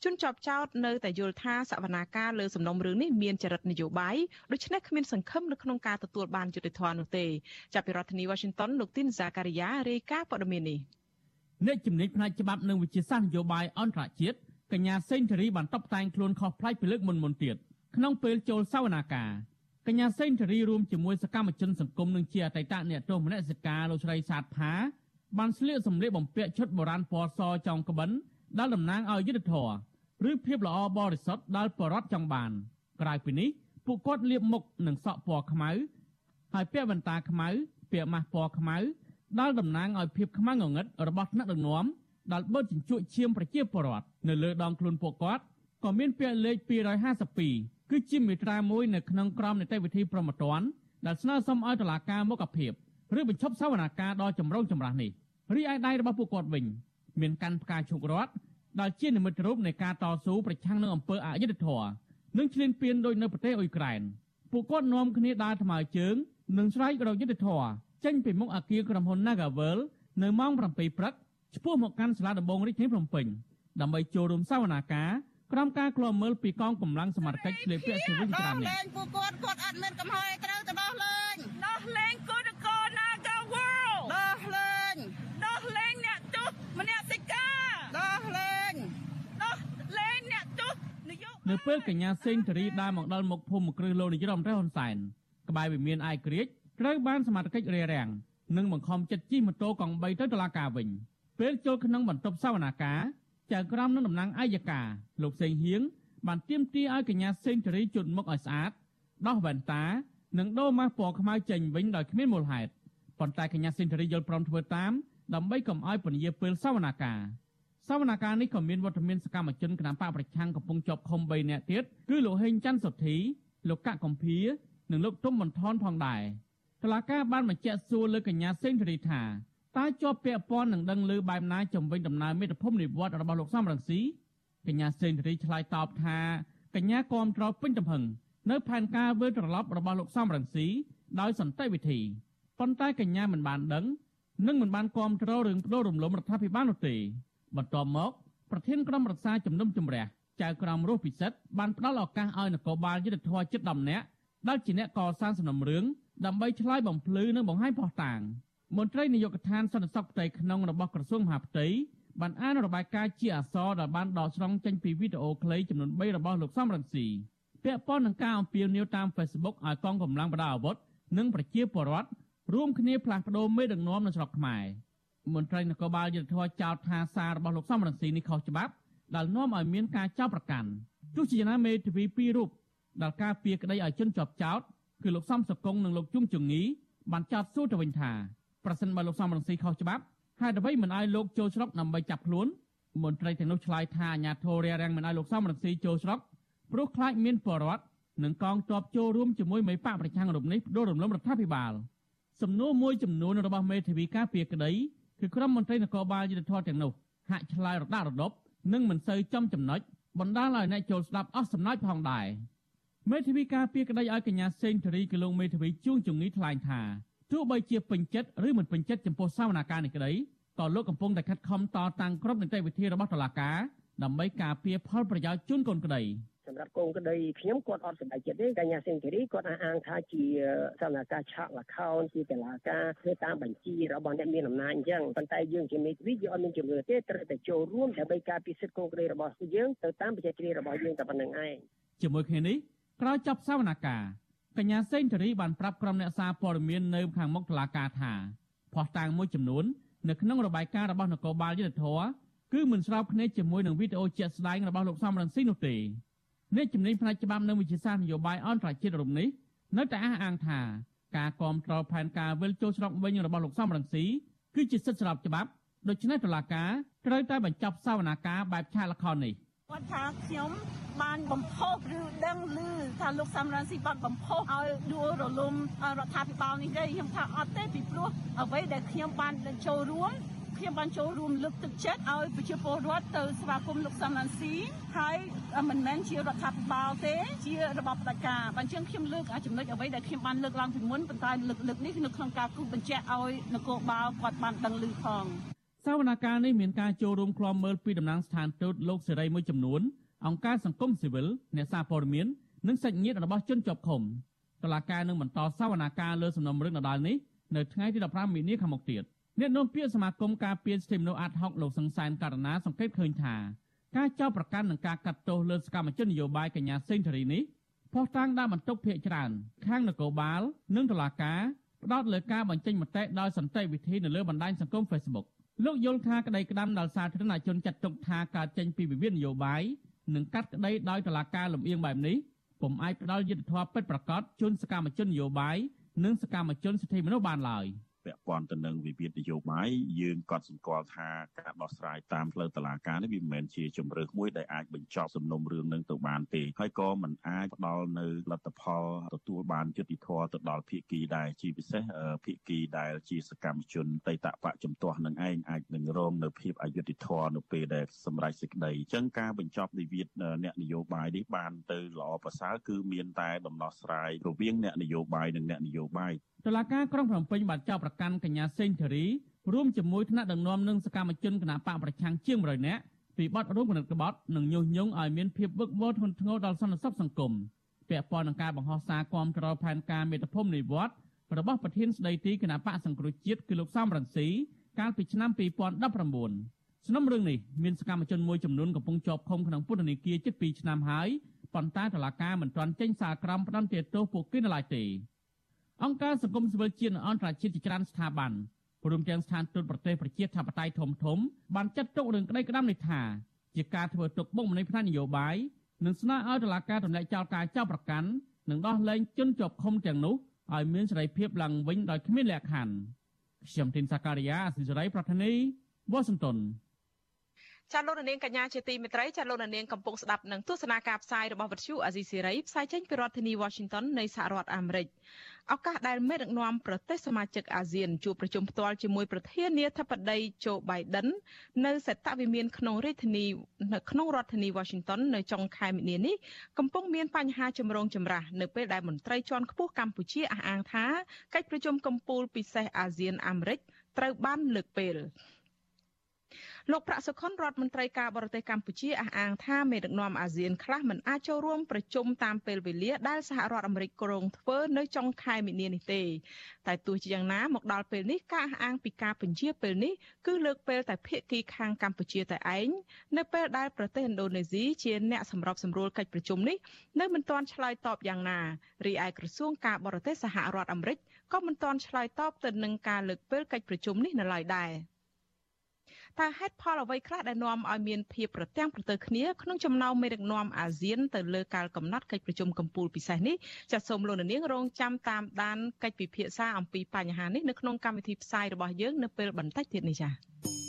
ជនជាប់ចោទនៅតែយល់ថាសវនាការលើសំណុំរឿងនេះមានចរិតនយោបាយដូច្នេះគ្មានសង្ឃឹមនៅក្នុងការទទួលបានយុត្តិធម៌នោះទេចាប់ពីរដ្ឋធានី Washington លោកទីនសាការីយ៉ារាយការណ៍ព័ត៌មាននេះ អ្នកជំនាញផ្នែកច្បាប់និងវិជាសាស្ត្រនយោបាយអន្តរជាតិកញ្ញាសេងធារីបានតបតែងខ្លួនខុសប្លែកពីលើកមុនមុនទៀតក្នុងពេលចូលសវនាការកញ្ញាសេងធារីរួមជាមួយសកម្មជនសង្គមនិងជាអតីតអ្នកទោសមនសិការលោកស្រីសាទផាបានស្លៀកសម្លៀកបំពាក់ឈុតបុរាណពណ៌សចောင်းក្បិនដែលតំណាងឲ្យយុទ្ធធរឬភាពល្អបរិសុទ្ធដែលបរដ្ឋចង់បាន ក្រៅពីនេះពួកគាត់លាបមុខនឹងសក់ពណ៌ខ្មៅហើយពាក់វ៉ែនតាខ្មៅពាក់ម៉ាស់ពណ៌ខ្មៅ ដែលតំណាងឲ្យភាពខ្មាំងងងឹតរបស់ថ្នាក់ដឹកនាំដែលបឺតជញ្ជក់ឈាមប្រជាពលរដ្ឋនៅលើដងខ្លួនពួកគាត់ក៏មានពាក្យលេខ252គឺជាមេត្រាមួយនៅក្នុងក្រមនីតិវិធីប្រមត្តនដែលស្នើសុំឲ្យតុលាការមុខភាពឬបញ្ឈប់សវនាការដ៏ចម្រូងចម្រាសនេះរីឯដៃរបស់ពួកគាត់វិញមានកាន់ផ្កាឈូករ័ត្នដែលជានិមិត្តរូបនៃការតស៊ូប្រឆាំងនឹងអំពើអយុត្តិធម៌និងឈ្លានពានដោយនៅប្រទេសអ៊ុយក្រែនពួកគាត់នាំគ្នាដើរថ្មើរជើងនិងស្រែករកយុត្តិធម៌ ចេញពីមុខអគារក្រុមហ៊ុន Nagavel នៅម៉ោង7ព្រឹកឆ្ពោះមកកាន់សាលាដំបងរាជធានីភ្នំពេញដើម្បីចូលរួមសវនាការក្រុមការឃ្លាំមើលពីកងកម្លាំងសមត្ថកិច្ចឆ្លៀតពាក់ជាវិញច្រើននេះលេងពួកគាត់គាត់អត់មានកំហុសត្រូវទៅដោះលែងដោះលែងគូតកោ Nagavel ដោះលែងដោះលែងអ្នកទោសម្នាក់សិកាដោះលែងដោះលែងអ្នកទោសនយោបាយនៅពេលកញ្ញាសេងធារីដើរមកដល់មុខភូមិគ្រឹះលោកនាយរដ្ឋមន្ត្រីហ៊ុនសែនក្បែរវិមានអាយក្រិច ត្រូវបានសមាជិករារាំងនិងបង្ខំចិត្តជិះម៉ូតូកង់3ទៅតុលាការវិញពេលចូលក្នុងបន្ទប់សវនាការចៅក្រមនឹងតំណាងអัยការលោកសេងហៀងបានទាមទារឲ្យកញ្ញាសេងធារីជន់មុខឲ្យស្អាតដោះវ៉ែនតានិងដូរម៉ាស់ពណ៌ខ្មៅចេញវិញដោយគ្មានមូលហេតុប៉ុន្តែកញ្ញាសេងធារីយល់ព្រមធ្វើតាមដើម្បីកុំឲ្យពន្យាពេលសវនាការសវនកម្មនេះក៏មានវត្តមានសកម្មជនគណបកប្រឆាំងកំពុងជាប់ឃុំ3នាក់ទៀតគឺលោកហេងច័ន្ទសុធីលោកកកកំភៀនិងលោកទុំបន្ថនផងដែរ តឡាការបានបញ្ជាក់សួរលើកញ្ញាសេងធារីថាតើជាប់ពាក់ព័ន្ធនឹងដឹងឮបែបណាជំវិញដំណើរមេត្តភូមិនិវត្តរបស់លោកសំរងស៊ីកញ្ញាសេងធារីឆ្លើយតបថាកញ្ញាគាំទ្រពេញទំហឹងនៅផែនការវិលត្រឡប់របស់លោកសំរងស៊ីដោយសន្តិវិធីប៉ុន្តែកញ្ញាមិនបានដឹងនិងមិនបានគាំទ្ររឿងបដូររំលំរដ្ឋាភិបាលនោះទេបន្ទាប់មកប្រធានក្រុមរក្សាជំនុំជម្រះចៅក្រមរស់ពិសិដ្ឋបានផ្ដល់ឱកាសឲ្យនគរបាលយុទ្ធធរចិត្ត10នាក់ដែលជាអ្នកកសាងសំណុំរឿង ដើម្បីឆ្លើយបំភ្លឺនិងបង្ហាញផុសតាងមន្ត្រីនាយកដ្ឋានសន្តិសុខផ្ទៃក្នុងរបស់ក្រសួងមហាផ្ទៃបានអានរបាយការណ៍ជាអសរដែលបានដកស្រង់ចេញពីវីដេអូខ្លីចំនួន3របស់លោកសំរងស៊ីពាក់ព័ន្ធនឹងការអំពាវនាវតាម Facebook ឲ្យកងកម្លាំងបដាអាវុធនិងប្រជាពលរដ្ឋរួមគ្នាផ្លាស់ប្តូរមេដឹកនាំនៅស្រុកខ្មែរមន្ត្រីនគរបាលយុទ្ធធរចោទថាសាររបស់លោកសំរងស៊ីនេះខុសច្បាប់ដែលនាំឲ្យមានការចោទប្រកាន់ទោះជាយ៉ាងណាមេធាវីពីររូបដែលការពៀក្តីឲ្យជនជាប់ចោទ គឺលោកសំសកុងនិងលោកជុងជងីបានចោទសួរទៅវិញថាប្រសិនបើលោកសំរងស៊ីខុសច្បាប់ហេតុអ្វីមិនឲ្យលោកចូលស្រុកដើម្បីចាប់ខ្លួនមន្ត្រីទាំងនោះឆ្លើយថាអាញាធររារាំងមិនឲ្យលោកសំរងស៊ីចូលស្រុកព្រោះខ្លាចមានបរដ្ឋនិងកងទ័ពចូលរួមជាមួយមេបកប្រឆាំងរូបនេះដួលរំលំរដ្ឋាភិបាលសំណួរមួយចំនួនរបស់មេធាវីការពារក្តីគឺក្រុមមន្ត្រីនគរបាលយុទ្ធធរទាំងនោះហាក់ឆ្លើយរដាក់រដប់និងមិនសូវចំចំណុចបណ្ដាលឲ្យអ្នកចូលស្ដាប់អស់សំណើចផងដែរ មេធាវីការពារក្តីឲ្យកញ្ញាសេងធារីគឺលោកមេធាវីជួងជងីថ្លែងថាទោះបីជាពេញចិត្តឬមិនពេញចិត្តចំពោះសវនកម្មនេះក្តីក៏លោកកំពុងតែខិតខំតតាំងគ្រប់នីតិវិធីរបស់តុលាការដើម្បីការពារផលប្រយោជន៍ជូនកូនក្តីសម្រាប់កូនក្តីខ្ញុំគាត់អត់សម្រេចចិត្តទេកញ្ញាសេងធីរីគាត់អះអាងថាជាសកម្មភាពឆក់លខោនជាតឡាការធ្វើតាមបញ្ជីរបស់អ្នកមានអំណាចអញ្ចឹងប៉ុន្តែយើងជាមេធាវីយើងអត់មានជំនឿទេត្រូវតែចូលរួមដើម្បីការពារសិទ្ធិកូនក្តីរបស់យើងទៅតាមបច្ចេកទេសរបស់យើងតែប៉ុណ្្នឹងឯងជាមួយគ្នានេះ ក្រោយចប់សវនកម្មកញ្ញាសេងធារីបានប្រាប់ក្រុមអ្នកសារព័ត៌មាននៅខាងមុខតុលាការថាផោះតាំងមួយចំនួននៅក្នុងរបាយការណ៍របស់នគរបាលយុទ្ធធរគឺមិនស្របគ្នាជាមួយនឹងវីដេអូជាក់ស្ដែងរបស់លោកសំរងស៊ីនោះទេអ្នកជំនាញផ្នែកច្បាប់និងវិជាសាស្ត្រនយោបាយអន្តរជាតិរំនេះនៅតែអះអាងថាការគ្រប់គ្រងផែនការវិលចូលស្រុកវិញរបស់លោកសំរងស៊ីគឺជាសិទ្ធិស្របច្បាប់ដូច្នេះតុលាការត្រូវតែបញ្ចប់សវនាការបែបឆាកល្ខោននេះ គាត់ថាខ្ញុំបានបំផុសឬដឹងឮថាលោកសំរងស៊ីបានបំផុសឲ្យដួលរលំរដ្ឋាភិបាលនេះទេខ្ញុំថាអត់ទេពីព្រោះអ្វីដែលខ្ញុំបានចូលរួមខ្ញុំបានចូលរួមលើកទឹកចិត្តឲ្យប្រជាពលរដ្ឋទៅស្វាគមន៍លោកសំរងស៊ីហើយមិនមែនជារដ្ឋាភិបាលទេជារបបផ្ដាច់ការបើអញ្ចឹងខ្ញុំលើកចំណុចអ្វីដែលខ្ញុំបានលើកឡើងពីមុនប៉ុន្តែលើកលើកនេះនៅក្នុងការគូបញ្ជាក់ឲ្យនគរបាលគាត់បានដឹងឮផង សវនកម្មនេះមានការចូលរួមក្លំមើលពីតំណាងស្ថានទូតលោកសេរីមួយចំនួនអង្គការសង្គមស៊ីវិលអ្នកសារព័ត៌មាននិងសាច់ញាតិរបស់ជនជាប់ឃុំតឡាការនឹងបន្តសវនកម្មលើសំណុំរឿងដដាលនេះនៅថ្ងៃទី15មីនាខាងមុខទៀតអ្នកនាំពាក្យសមាគមការពារសិទ្ធិមនុស្សអាត់ហុកលោកសង្សានករណាសង្កេតឃើញថាការចោទប្រកាន់និងការកាត់ទោសលើសកម្មជននយោបាយកញ្ញាសេងធារីនេះផុសតាំងដាក់បន្ទុកភាកច្រើន ខាងនគរបាល និងតុលាការផ្ដោតលើការបញ្ចេញមតិដោយសន្តិវិធីនៅលើបណ្ដាញសង្គម Facebook លោកយល់ថាក្តីក្តាំដល់សាធារណជនចាត់ទុកថាការចេញពីវិវាទនយោបាយនិងកាត់ក្តីដោយតុលាការលំអៀងបែបនេះពុំអាចផ្ដល់យុត្តិធម៌ពិតប្រាកដជូនសកម្មជននយោបាយនិងសកម្មជនសិទ្ធិមនុស្សបានឡើយ។ ពាក់ព័ន្ធទៅនឹងវិវាទនយោបាយយើងក៏សម្គាល់ថាការដោះស្រាយតាមផ្លូវតុលាការនេះវាមិនមែនជាជំរើសមួយដែលអាចបញ្ចប់សំណុំរឿងនឹងទៅបានទេហើយក៏មិនអាចផ្ដល់នៅលទ្ធផលទទួលបានយុត្តិធម៌ទៅដល់ភាគីដែរជាពិសេសភាគីដែលជាសកម្មជនតៃតបៈជំទាស់នឹងឯងអាចនឹងរងនៅភាពអយុត្តិធម៌នៅពេលដែលសម្រេចសេចក្តីអញ្ចឹងការបញ្ចប់វិវាទអ្នកនយោបាយនេះបានទៅល្អប្រសើរគឺមានតែដំណោះស្រាយរវាងអ្នកនយោបាយនិងអ្នកនយោបាយ តុលាការក្រុងភ្នំពេញបានចោទប្រកាន់កញ្ញាសេងធារីរួមជាមួយថ្នាក់ដឹកនាំនិងសកម្មជនគណបកប្រឆាំងជាង100នាក់ពីបទរួមគំនិតក្បត់និងញុះញង់ឲ្យមានភាពវឹកវរធ្ងន់ធ្ងរដល់សន្តិសុខសង្គមពាក់ព័ន្ធនឹងការបង្ហោះសារគាំទ្រផែនការមេត្តាភូមិនិវត្តរបស់ប្រធានស្ដីទីគណបកសង្គ្រោះជាតិគឺលោកសំរងស៊ីកាលពីឆ្នាំ2019សំណុំរឿងនេះមានសកម្មជនមួយចំនួនកំពុងជាប់ឃុំក្នុងពន្ធនាគារជិត2ឆ្នាំហើយប៉ុន្តែតុលាការមិនទាន់ចេញសារក្រមផ្តន្ទាទោសពួកគេនៅឡើយទេ អង្គការសង្គមស៊ីវិលជាតិនិងអន្តរជាតិជាច្រើនស្ថាប័នព្រមទាំងស្ថានទូតប្រទេសប្រជាធិបតេយ្យធំធំបានចាត់ទុករឿងក្តីក្តាំនេះថាជាការធ្វើទុកបុកម្នេញផ្នែកនយោបាយនិងស្នើឲ្យតុលាការទម្លាក់ចោលការចាប់ប្រកាន់និងដោះលែងជនជាប់ឃុំទាំងនោះឲ្យមានសេរីភាពឡើងវិញដោយគ្មានលក្ខខណ្ឌខ្ញុំទីនសាការីយ៉ាអសិរ័យប្រធានីវ៉ាស៊ីនតោន ចាលោកនាងកញ្ញាជាទីមេត្រីចាលោកនាងកំពុងស្ដាប់នឹងទស្សនាការផ្សាយរបស់វិទ្យុអាស៊ីសេរីផ្សាយចេញពីរដ្ឋធានី Washington នៃសហរដ្ឋអាមេរិកឱកាសដែលមេដឹកនាំប្រទេសសមាជិកអាស៊ានជួបប្រជុំផ្ទាល់ជាមួយប្រធានាធិបតី Joe Biden នៅសេតវិមានក្នុងរាជធានីនៅក្នុងរដ្ឋធានី Washington នៅចុងខែមីនានេះកំពុងមានបញ្ហាចម្រូងចម្រាសនៅពេលដែលមន្ត្រីជាន់ខ្ពស់កម្ពុជាអះអាងថាកិច្ចប្រជុំកំពូលពិសេសអាស៊ានអាមេរិកត្រូវបានលើកពេល លោកប្រាក់សុខុនរដ្ឋមន្ត្រីការបរទេសកម្ពុជាអះអាងថាមេដឹកនាំអាស៊ានខ្លះមិនអាចចូលរួមប្រជុំតាមពេលវេលាដែលសហរដ្ឋអាមេរិកគ្រោងធ្វើនៅចុងខែមីនានេះទេតែទោះជាយ៉ាងណាមកដល់ពេលនេះការអះអាងពីការបញ្ជាពេលនេះគឺលើកពេលតែភាគីខាងកម្ពុជាតែឯងនៅពេលដែលប្រទេសឥណ្ឌូនេស៊ីជាអ្នកសម្របសម្រួលកិច្ចប្រជុំនេះនៅមិនទាន់ឆ្លើយតបយ៉ាងណារីឯក្រសួងការបរទេសសហរដ្ឋអាមេរិកក៏មិនទាន់ឆ្លើយតបទៅនឹងការលើកពេលកិច្ចប្រជុំនេះនៅឡើយដែរ។ តើហេតុផលអ្វីខ្លះដែលនាំឲ្យមានភាពប្រទាំងប្រទើគ្នាក្នុងចំណោមមេដឹកនាំអាស៊ានទៅលើការកំណត់កិច្ចប្រជុំកម្ពុជាពិសេសនេះចាសសូមលោកនាងរងចាំតាមដានកិច្ចពិភាក្សាអំពីបញ្ហានេះនៅក្នុងកម្មវិធីផ្សាយរបស់យើងនៅពេលបន្តិចទៀតនេះចា៎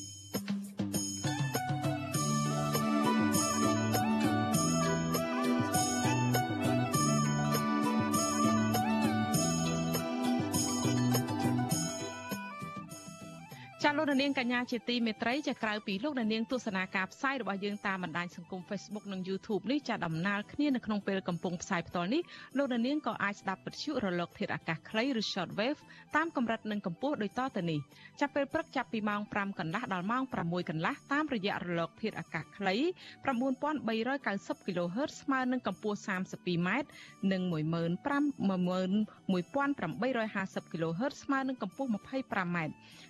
លោកនាងកញ្ញាជាទីមេត្រីចាក្រៅពីលោកនាងទស្សនាការផ្សាយរបស់យើងតាមបណ្ដាញសង្គម Facebook និង YouTube នេះចាដំណើរគ្នានៅក្នុងពេលកំពុងផ្សាយផ្ទាល់នេះលោកនាងក៏អាចស្ដាប់វិទ្យុរលកធាតុអាកាសខ្លីឬ Shortwave តាមកម្រិតនិងកម្ពស់ដូចតទៅនេះចាប់ពេលព្រឹកចាប់ពីម៉ោង5កន្លះដល់ម៉ោង6កន្លះតាមរយៈរលកធាតុអាកាសខ្លី9390 kHz ស្មើនឹងកម្ពស់ 32m និង11850 kHz ស្មើនឹងកម្ពស់ 25m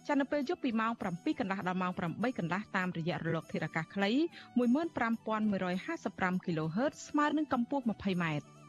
ចានៅពេលយប់ពីម៉ោង7កន្លះដល់ម៉ោង8កន្លះតាមរយៈរលកធាតុអាកាសខ្លី15155 kHz ស្មើនឹងកម្ពស់ 20m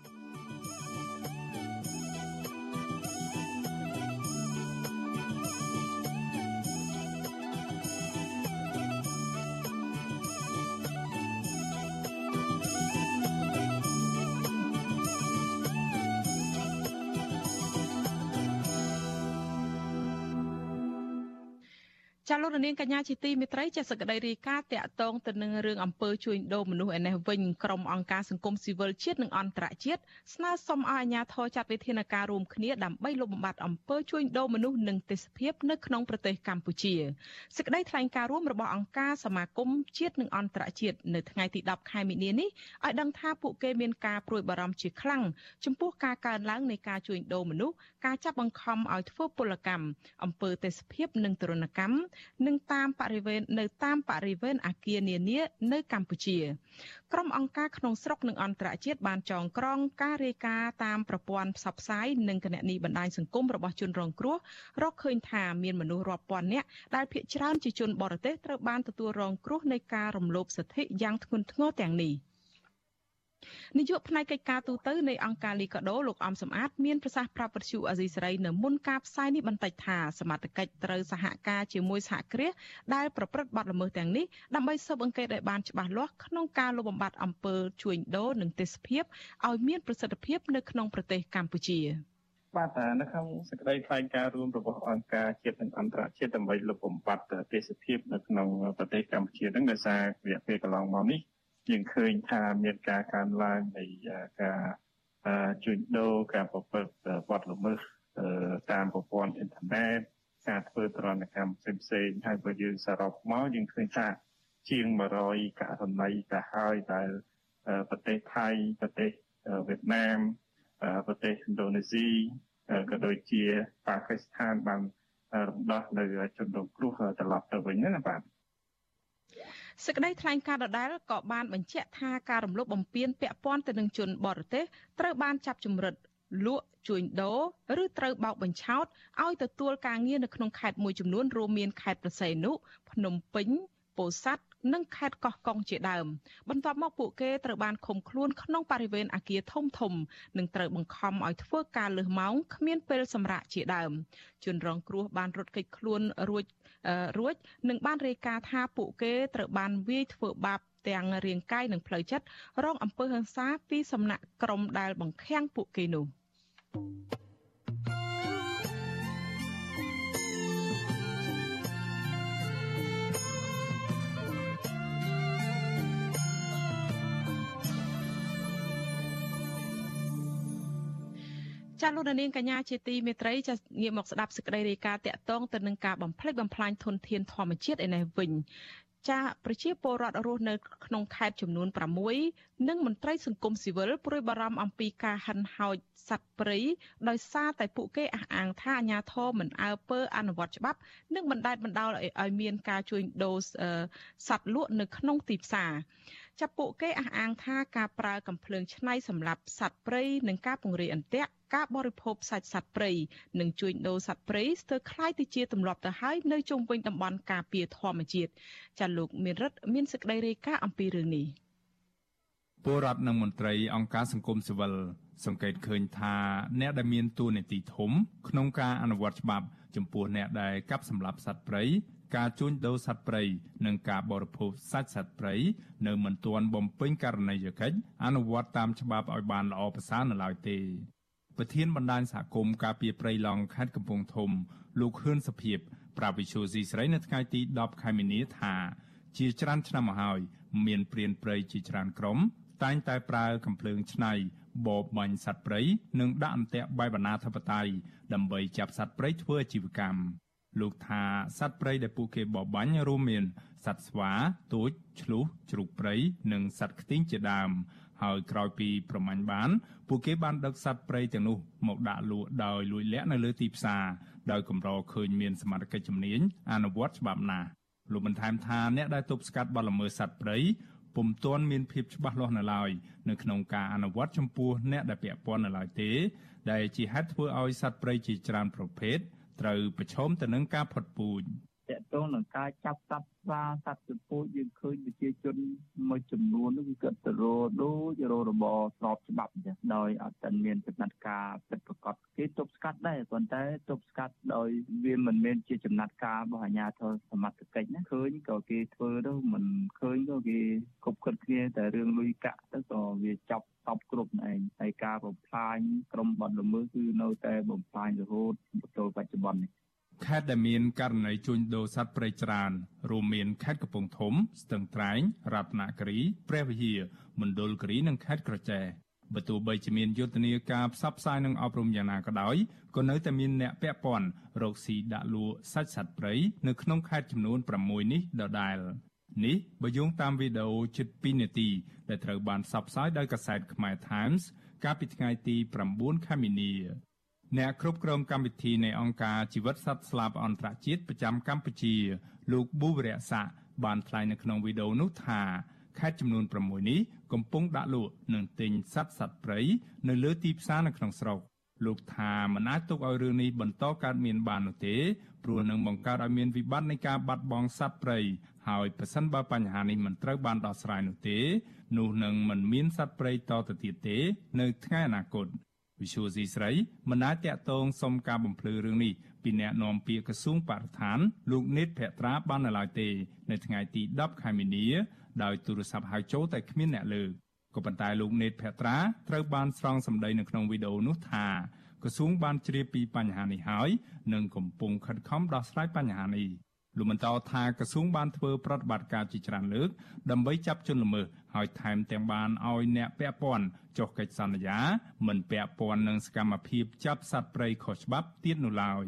លោកនាងកញ្ញាជាទីមេត្រីចាសក្តីរាយការណ៍តាក់ទងទៅនឹងរឿងអំពើជួញដូរមនុស្សឯនេះវិញក្រុមអង្គការសង្គមស៊ីវិលជាតិនិងអន្តរជាតិស្នើសុំឲ្យអាជ្ញាធរចាត់វិធានការរួមគ្នាដើម្បីលុបបំបាត់អំពើជួញដូរមនុស្សនិងទេសភាពនៅក្នុងប្រទេសកម្ពុជាសេចក្តីថ្លែងការណ៍រួមរបស់អង្គការសមាគមជាតិនិងអន្តរជាតិនៅថ្ងៃទី10ខែមីនានេះឲ្យដឹងថាពួកគេមានការព្រួយបារម្ភជាខ្លាំងចំពោះការកើនឡើងនៃការជួញដូរមនុស្សការចាប់បង្ខំឲ្យធ្វើពលកម្មអំពើទេសភាពនិងទរណកម្មនិងតាមបរិវេណនៅតាមបរិវេណអាគារនានានៅកម្ពុជាក្រុមអង្គការក្នុងស្រុកនិងអន្តរជាតិបានចងក្រងការរាយការណ៍តាមប្រព័ន្ធផ្សព្វផ្សាយនិងគណនីបណ្ដាញសង្គមរបស់ជនរងគ្រោះរកឃើញថាមានមនុស្សរាប់ពាន់នាក់ដែលភ ieck ច្រើនជាជនបរទេសត្រូវបានទទួលរងគ្រោះនៃការរំលោភសិទ្ធិយ៉ាងធ្ងន់ធ្ងរទាំងនេះ។ នាយកផ្នែកកិច្ចការទូតនៃអង្គការលីកាដូលោកអំសំអាតមានប្រសាសន៍ប្រាប់វិទ្យុអាស៊ីសេរីនៅមុនការផ្សាយនេះបន្តិចថាសមត្ថកិច្ចត្រូវសហការជាមួយសហគ្រាសដែលប្រព្រឹត្តបទល្មើសទាំងនេះដើម្បីស៊ើបអង្កេតឲ្យបានច្បាស់លាស់ក្នុងការលុបបំបាត់អំពើជួញដូរនិងទេសភាពឲ្យមានប្រសិទ្ធភាពនៅក្នុងប្រទេសកម្ពុជាបាទនៅក្នុងសេចក្តីថ្លែងការណ៍រួមរបស់អង្គការជាតិនិងអន្តរជាតិដើម្បីលុបបំបាត់ទេសភាពនៅក្នុងប្រទេសកម្ពុជានឹងដោយសាររយៈពេលកន្លងមកនេះ យើងឃើញថាមានការកើនឡើងនៃការជួញដូរការប្រព្រឹត្តបទល្មើសតាមប្រព័ន្ធអ៊ីនធឺណិតការធ្វើទរណកម្មផ្សេងៗហើយបើយើងសរុបមកយើងឃើញថាជាង100ករណីទៅហើយដែលប្រទេសថៃប្រទេសវៀតណាមប្រទេសឥណ្ឌូនេស៊ីក៏ដូចជាប៉ាគីស្ថានបានរំដោះនៅជនរងគ្រោះត្រឡប់ទៅវិញណាបាទ សេចក្តីថ្លែងការណ៍ដដែលក៏បានបញ្ជាក់ថាការរំលោភបំពានពាក់ព័ន្ធទៅនឹងជនបរទេសត្រូវបានចាប់ជំរិតលក់ជួញដូរឬត្រូវបោកបញ្ឆោតឲ្យទទួលការងារនៅក្នុងខេត្តមួយចំនួនរួមមានខេត្តប្រស័យនុភ្នំពេញពោធិ៍សាត់និងខេត្តកោះកុងជាដើមបន្ទាប់មកពួកគេត្រូវបានឃុំខ្លួនក្នុងបរិវេណអគារធំធំនិងត្រូវបង្ខំឲ្យធ្វើការលើសម៉ោងគ្មានពេលសម្រាកជាដើមជនរងគ្រោះបានរត់គេចខ្លួនរួច រួចនិងបានរាយការណ៍ថាពួកគេត្រូវបានវាយធ្វើបាបទាំងរាងកាយនិងផ្លូវចិត្តរងអំពើហិង្សាពីសំណាក់ក្រុមដែលបង្ខាំងពួកគេនោះ។ ចាលោកនាងកញ្ញាជាទីមេត្រីចាងាកមកស្ដាប់សេចក្តីរាយការណ៍តាក់ទងទៅនឹងការបំផ្លិចបំផ្លាញធនធានធម្មជាតិឯនេះវិញចាប្រជាពលរដ្ឋរស់នៅក្នុងខេត្តចំនួន6និងមន្ត្រីសង្គមស៊ីវិលព្រួយបារម្ភអំពីការហិនហោចសត្វព្រៃដោយសារតែពួកគេអះអាងថាអាជ្ញាធរមិនអើពើអនុវត្តច្បាប់ និងបណ្តែតបណ្តោលឲ្យមានការជួញដូរសត្វលក់នៅក្នុងទីផ្សារ ចាប់ពួកគេអះអាងថាការប្រើកំភ្លើងឆ្នៃសម្រាប់សត្វព្រៃនិងការពង្រាយអន្ទាក់ការបរិភោគសាច់សត្វព្រៃនិងជួញដូរសត្វព្រៃស្ទើរคล้ายទៅជាទម្លាប់ទៅហើយនៅជុំវិញតំបន់ការពារធម្មជាតិចាលោកមានរិទ្ធមានសេចក្តីរាយការណ៍អំពីរឿងនេះពលរដ្ឋនិងមន្ត្រីអង្គការសង្គមស៊ីវិលសង្កេតឃើញថាអ្នកដែលមានតួនាទីធំក្នុងការអនុវត្តច្បាប់ចំពោះអ្នកដែលកាប់សម្លាប់សត្វព្រៃ ការជួញដូរសត្វព្រៃនិងការបរិភោគសាច់សត្វព្រៃនៅមិនទាន់បំពេញករណីយកិច្ចអនុវត្តតាមច្បាប់ឲ្យបានល្អប្រសើរនៅឡើយទេប្រធានបណ្ដាញសហគមន៍ការពារព្រៃឡង់ខេត្តកំពង់ធំ លោកហ៊ឿនសុភិបប្រាវិឈូស៊ីស្រីនៅថ្ងៃទី10ខែមីនាថាជាច្រើនឆ្នាំមកហើយមានព្រានព្រៃជាច្រើនក្រុមតែងតែប្រើកំភ្លើងឆ្នៃបបបាញ់សត្វព្រៃនិងដាក់អន្ទាក់បែបអនាធិបតេយ្យដើម្បីចាប់សត្វព្រៃធ្វើអាជីវកម្ម លោកថាសត្វព្រៃដែលពួកគេបបាញ់រួមមានសត្វស្វាទូចឆ្លុះជ្រូកព្រៃនិងសត្វខ្ទីងជាដើមហើយក្រោយពីប្រមាញ់បាន ពួកគេបានដឹកសត្វព្រៃទាំងនោះមកដាក់លក់ដោយលួចលាក់នៅលើទីផ្សារដោយកម្រឃើញមានសមត្ថកិច្ចជំនាញអនុវត្តច្បាប់ណាស់លោកបន្ថែមថាអ្នកដែលទប់ស្កាត់បទល្មើសសត្វព្រៃពុំទាន់មានភាពច្បាស់លាស់នៅឡើយនៅក្នុងការអនុវត្តចំពោះអ្នកដែលពាក់ព័ន្ធនៅឡើយទេ ដែលជាហេតុធ្វើឲ្យសត្វព្រៃជាច្រើនប្រភេទ ត្រូវប្រឈមទៅនឹងការផុតពូជ តកតងនឹងការចាប់សត្វស្វាសត្វចំពោះយើងឃើញប្រជាជនមួយចំនួននោះគឺគាត់ទៅរដូចររបរស្របច្បាប់អញ្ចឹងដោយអត់ទាន់មានចំណាត់ការពិតប្រាកដគេទប់ស្កាត់ដែរប៉ុន្តែទប់ស្កាត់ដោយវាមិនមែនជាចំណាត់ការរបស់អាជ្ញាធរសមត្ថកិច្ចណាឃើញក៏គេធ្វើទៅមិនឃើញក៏គេគប់គិតគ្នាតែរឿងលុយកាក់ទៅក៏វាចាប់តបគ្រប់ឯងហើយការបំផ្លាញក្រុមបាត់ល្មើសគឺនៅតែបំផ្លាញរហូតដល់បច្ចុប្បន្ននេះ ខេត្តដែលមានករណីជួញដូរសត្វព្រៃច្រើនរួមមានខេត្តកំពង់ធំ ស្ទឹងត្រែងរតនគិរីព្រះវិហារមណ្ឌលគិរីនិងខេត្តក្រចេះបើទោះបីជាមានយុទ្ធនាការផ្សព្វផ្សាយនិងអប់រំយ៉ាងណាក៏ដោយក៏នៅតែមានអ្នកពាក់ព័ន្ធរកស៊ីដាក់លក់សាច់សត្វព្រៃនៅក្នុងខេត្តចំនួន6នេះដដែលនេះបើយោងតាមវីដេអូជិត2នាទីដែលត្រូវបានផ្សព្វផ្សាយដោយកាសែតខ្មែរ Times កាលពីថ្ងៃទី9ខែមីនា អ្នកគ្រប់គ្រងកម្មវិធីនៃអង្គការជីវិតសត្វស្លាបអន្តរជាតិប្រចាំកម្ពុជា លោកប៊ូវរៈស័កបានថ្លែងនៅក្នុងវីដេអូនោះថាខេត្តចំនួន6នេះកំពុងដាក់លក់និងទិញសត្វសត្វព្រៃនៅលើទីផ្សារនៅក្នុងស្រុកលោកថាមិនអាចទុកឲ្យរឿងនេះបន្តកើតមានបាននោះទេព្រោះនឹងបង្កើតឲ្យមានវិបត្តិនៃការបាត់បង់សត្វព្រៃហើយប្រសិនបើបញ្ហានេះមិនត្រូវបានដោះស្រាយនោះទេ នោះនឹងមិនមានសត្វព្រៃតទៅទៀតទេ នៅថ្ងៃអនាគត វិសុយស៊ីស្រីមិនអាចតាក់ទងសុំការបំភ្លឺរឿងនេះពីអ្នកនាំពាក្យក្រសួងបរិស្ថានលោកនេតភក្ត្រាបាននៅឡើយទេ នៅថ្ងៃទី10ខែមីនាដោយទូរស័ព្ទហៅចូលតែគ្មានអ្នកលើកក៏ប៉ុន្តែលោកនេតភក្ត្រាត្រូវបានស្រង់សម្ដីនៅក្នុងវីដេអូនោះថាក្រសួងបានជ្រាបពីបញ្ហានេះហើយនិងកំពុងខិតខំដោះស្រាយបញ្ហានេះ លោកបន្តថាក្រសួងបានធ្វើប្រតិបត្តិការជាច្រើនលើកដើម្បីចាប់ជនល្មើសហើយថែមទាំងបានឲ្យអ្នកពាក់ព័ន្ធចុះកិច្ចសន្យា មិនពាក់ព័ន្ធនឹងសកម្មភាពចាប់សត្វព្រៃខុសច្បាប់ទៀតនោះឡើយ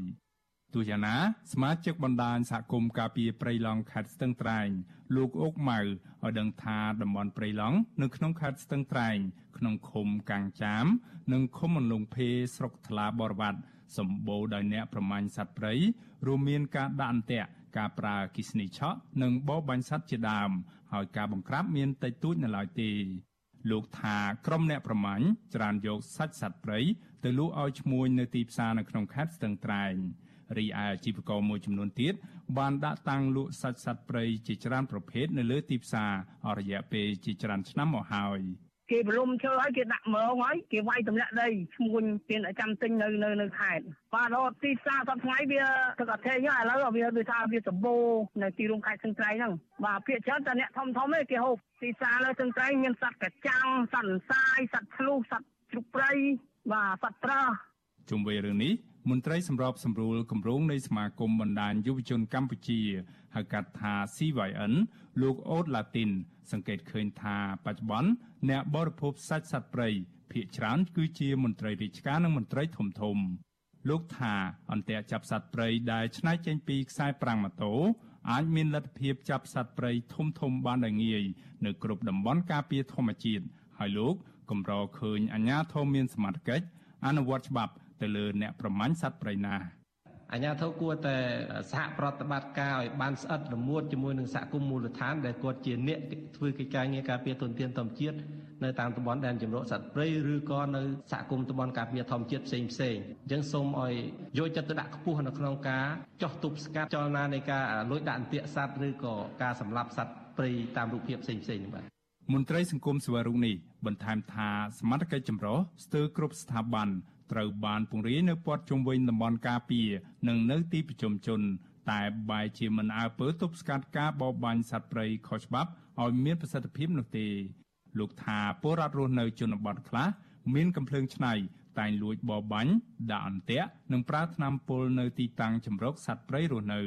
ទោះយ៉ាងណាសមាជិកបណ្ដាញសហគមន៍ការពារព្រៃឡង់ខេត្តស្ទឹងត្រែងលោកអុកម៉ៅឲ្យដឹងថាតំបន់ព្រៃឡង់នៅក្នុងខេត្តស្ទឹងត្រែង ក្នុងឃុំកាំងចាម និងឃុំអន្លង់ភេស្រុកថ្លាបរវត្តសម្បូរដោយអ្នកប្រមាញ់សត្វព្រៃរួមមានការដាក់អន្ទាក់ ការប្រើគិសនីឆក់និងបបបាញ់សត្វជាដើមហើយការបង្ក្រាបមានតិចតួចនៅឡើយទេលោកថាក្រុមអ្នកប្រមាញ់ច្រានយកសាច់សត្វព្រៃទៅលក់ឲ្យឈ្មួញនៅទីផ្សារនៅក្នុងខេត្តស្ទឹងត្រែងរីឯអាជីវករមួយចំនួនទៀតបានដាក់តាំងលក់សាច់សត្វព្រៃជាច្រើនប្រភេទនៅលើទីផ្សារអស់រយៈពេលជាច្រើនឆ្នាំមកហើយ។ គេប្រលំឈើហើយគេដាក់មើងហើយគេវាយទម្លាក់ដីឈ្មួញមានចាំទិញនៅនៅនៅខេត្តបាទរត់ទីផ្សារសប្ថ្ងៃវាទឹកអធិញឥឡូវវាដូចថាវាសម្បូរនៅទីរួមខេត្តសឹងត្រែងហ្នឹងបាទភាគច្រើនតែអ្នកធំធំឯងគេហូបទីផ្សារនៅសឹងត្រែងមានសត្វកាចាំងសត្វសាយសត្វឆ្លុះសត្វជ្រូកព្រៃបាទសត្វត្រោះជុំវិញរឿងនេះ មន្ត្រីសម្របសម្រួលគម្រោងនៃសមាគមបណ្ដាញយុវជនកម្ពុជាហៅកាត់ថា CYN លោកអូតឡាទីន សង្កេតឃើញថាបច្ចុប្បន្នអ្នកបរិភោគសាច់សត្វព្រៃភាគច្រើនគឺជាមន្ត្រីរាជការនិងមន្ត្រីធំធំលោកថាអន្ទាក់ចាប់សត្វព្រៃដែលឆ្នៃចេញពីខ្សែប្រាំងម៉ូតូអាចមានលទ្ធភាពចាប់សត្វព្រៃធំធំបានដោយងាយនៅគ្រប់តំបន់ការពារធម្មជាតិហើយលោកកម្រឃើញអាជ្ញាធរមានសមត្ថកិច្ចអនុវត្តច្បាប់ ទៅលើអ្នកប្រមាញ់សត្វព្រៃណាអាញាធរគួរតែសហប្រតិបត្តិការឲ្យបានស្អិតរមួតជាមួយនឹងសហគមន៍មូលដ្ឋានដែលគាត់ជាអ្នកធ្វើកិច្ចការងារការពារទុនធានធម្មជាតិនៅតាមតំបន់ដែនជម្រកសត្វព្រៃឬក៏នៅសហគមន៍តំបន់ការពារធម្មជាតិផ្សេងផ្សេងអញ្ចឹងសូមឲ្យយកចិត្តទុកដាក់ខ្ពស់នៅក្នុងការចោះទប់ស្កាត់ចលនានៃការលួចដាក់អន្ទាក់សត្វឬក៏ការសម្លាប់សត្វព្រៃតាមរូបភាពផ្សេងផ្សេងនេះបាទមន្ត្រីសង្គមសវរុងនេះបន្ថែមថាសមត្ថកិច្ចចម្រុះស្ទើរគ្រប់ស្ថាប័ន ត្រូវបានពង្រាយនៅព័ទ្ធជុំវិញតំបន់ការពារនិងនៅទីប្រជុំជន តែបែរជាមិនអើពើទប់ស្កាត់ការបរបាញ់សត្វព្រៃខុសច្បាប់ឲ្យមានប្រសិទ្ធភាពនោះទេលោកថាពលរដ្ឋរស់នៅជនបទខ្លះមានកំភ្លើងឆ្នៃតែងលួចបរបាញ់ដាក់អន្ទាក់និងប្រើថ្នាំពុលនៅទីតាំងចម្រុកសត្វព្រៃរស់នៅ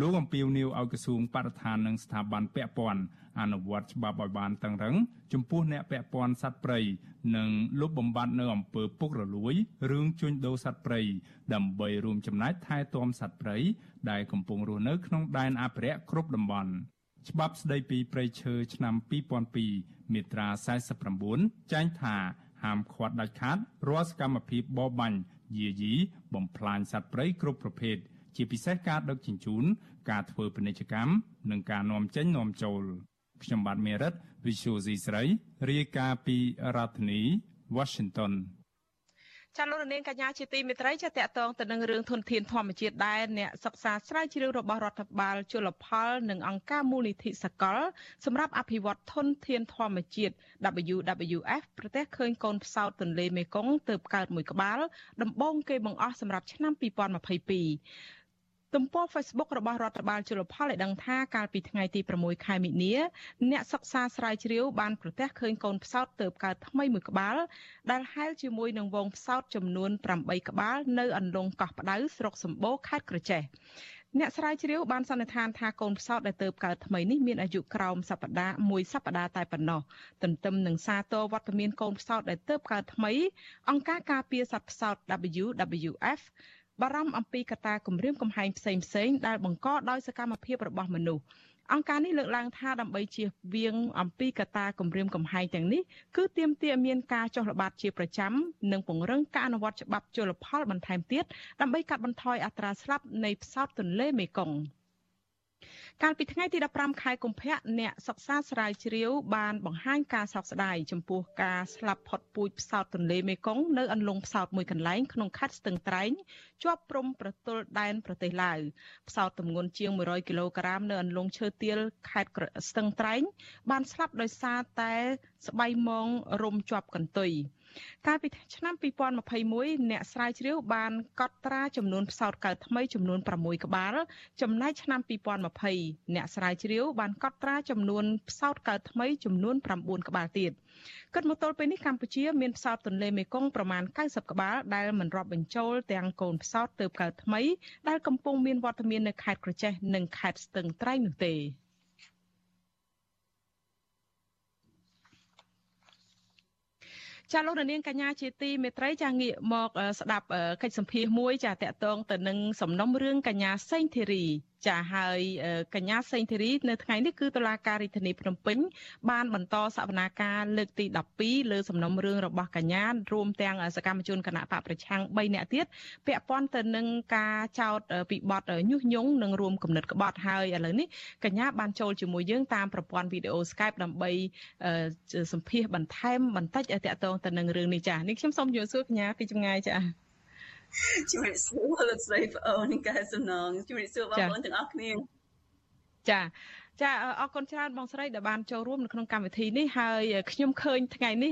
លោកអំពាវនាវឲ្យក្រសួងបរិស្ថាននិងស្ថាប័នពាក់ព័ន្ធអនុវត្តច្បាប់ឲ្យបានតឹងរឹងចំពោះអ្នកពាក់ព័ន្ធសត្វព្រៃនិងលុបបំបាត់នៅអំពើពុករលួយរឿងជួញដូរសត្វព្រៃដើម្បីរួមចំណែកថែទាំសត្វព្រៃដែលកំពុងរស់នៅក្នុងដែនអភិរក្សគ្រប់តំបន់ច្បាប់ស្តីពីព្រៃឈើឆ្នាំ2002មាត្រា49ចែងថាហាមឃាត់ដាច់ខាតរាល់សកម្មភាពបរបាញ់យាយីបំផ្លាញសត្វព្រៃគ្រប់ប្រភេទជាពិសេសការដឹកជញ្ជូន ការធ្វើពាណិជ្ជកម្មនិងការនាំចេញនាំចូល ខ្ញុំបាទមេរិត Visual C ស្រីរាយការណ៍ពីរដ្ឋធានី Washington ចាលោកនាងកញ្ញាជាទីមេត្រីចាតកតងទៅនឹងរឿងធនធានធម្មជាតិដែរអ្នកសិក្សាស្រាវជ្រាវរបស់រដ្ឋបាលជលផល និងអង្គការមូលនិធិសកល សម្រាប់អភិវឌ្ឍធនធានធម្មជាតិ WWF ប្រទះឃើញកូនផ្សោតទន្លេមេគង្គទើបកើតមួយក្បាល ដំបូងគេបង្អស់សម្រាប់ឆ្នាំ2022 ទំព័រ Facebook របស់រដ្ឋបាលជលផលឲ្យដឹងថាកាលពីថ្ងៃទី6ខែមិនិនាអ្នកសិក្សាស្រាវជ្រាវបានប្រទះឃើញកូនផ្សោតទើបកើតថ្មីមួយក្បាលដែលហែលជាមួយនឹងវងផ្សោតចំនួន8ក្បាលនៅអន្លង់កោះផ្ដៅស្រុកសម្បូរខេត្តក្រចេះអ្នកស្រាវជ្រាវបានសន្និដ្ឋានថាកូនផ្សោតដែលទើបកើតថ្មីនេះមានអាយុក្រោមសប្តាហ៍មួយសប្តាហ៍តែប៉ុណ្ណោះទន្ទឹមនឹងសារតវត្តមានកូនផ្សោតដែលទើបកើតថ្មីអង្គការការពារសត្វផ្សោត WWF បារម្ភអំពីកត្តាគំរាមកំហែងផ្សេងផ្សេងដែលបង្កដោយសកម្មភាពរបស់មនុស្សអង្គការនេះលើកឡើងថាដើម្បីជៀសវាងអំពីកត្តាគំរាមកំហែងទាំងនេះគឺទាមទារមានការចុះល្បាតជាប្រចាំនិងពង្រឹងការអនុវត្តច្បាប់ជលផលបន្ថែមទៀតដើម្បីកាត់បន្ថយអត្រាស្លាប់នៃផ្សោតទន្លេមេគង្គ។ កាលពីថ្ងៃទី15ខែកុម្ភៈអ្នកសិក្សាស្រាវជ្រាវបានបង្ហាញការសោកស្ដាយចំពោះការស្លាប់ផុតពូជផ្សោតទន្លេមេគង្គនៅអន្លង់ផ្សោតមួយកន្លែងក្នុងខេត្តស្ទឹងត្រែងជាប់ព្រំប្រទល់ដែនប្រទេសឡាវផ្សោតទម្ងន់ជាង100គីឡូក្រាមនៅអន្លង់ឈើទាលខេត្តស្ទឹងត្រែងបានស្លាប់ដោយសារតែស្បៃមងរុំជាប់កន្ទុយ កាលពីឆ្នាំ2021អ្នកស្រាវជ្រាវបានកត់ត្រាចំនួនផ្សោតកើតថ្មីចំនួន6ក្បាល ចំណែកឆ្នាំ2020អ្នកស្រាវជ្រាវបានកត់ត្រាចំនួនផ្សោតកើតថ្មីចំនួន9ក្បាលទៀតគិតមកទល់ពេលនេះកម្ពុជាមានផ្សោតទន្លេមេគង្គប្រមាណ90ក្បាលដែលមិនរាប់បញ្ចូលទាំងកូនផ្សោតទើបកើតថ្មីដែលកំពុងមានវត្តមាននៅខេត្តក្រចេះនិងខេត្តស្ទឹងត្រែងនោះទេ ចាលោកនាងកញ្ញាជាទីមេត្រីចាងាកមកស្ដាប់កិច្ចសម្ភាសមួយចាតកតងទៅនឹងសំណុំរឿងកញ្ញាសេងធីរី ចាហើយកញ្ញាសេងធីរីនៅថ្ងៃនេះគឺតុលាការរាជធានីភ្នំពេញបានបន្តសវនាការលើកទី12លើសំណុំរឿងរបស់កញ្ញារួមទាំងសកម្មជនគណៈបកប្រឆាំង3នាក់ទៀតពាក់ព័ន្ធទៅនឹងការចោទពីបទញុះញង់និងរួមគំនិតក្បត់ហើយឥឡូវនេះកញ្ញាបានចូលជាមួយយើងតាមប្រព័ន្ធវីដេអូ Skype ដើម្បីសម្ភាសបន្ថែមបន្តិចទាក់ទងទៅនឹងរឿងនេះចានេះខ្ញុំសូមជម្រាបសួរកញ្ញាពីចម្ងាយចា ជំរាបសួរលោកស្រីប្អូននិងកែសំណងជំរាបសួរបងប្អូនទាំងអស់គ្នាចា ចាអរគុណច្រើនបងស្រីដែលបានចូលរួមនៅក្នុងកម្មវិធីនេះហើយខ្ញុំឃើញថ្ងៃនេះ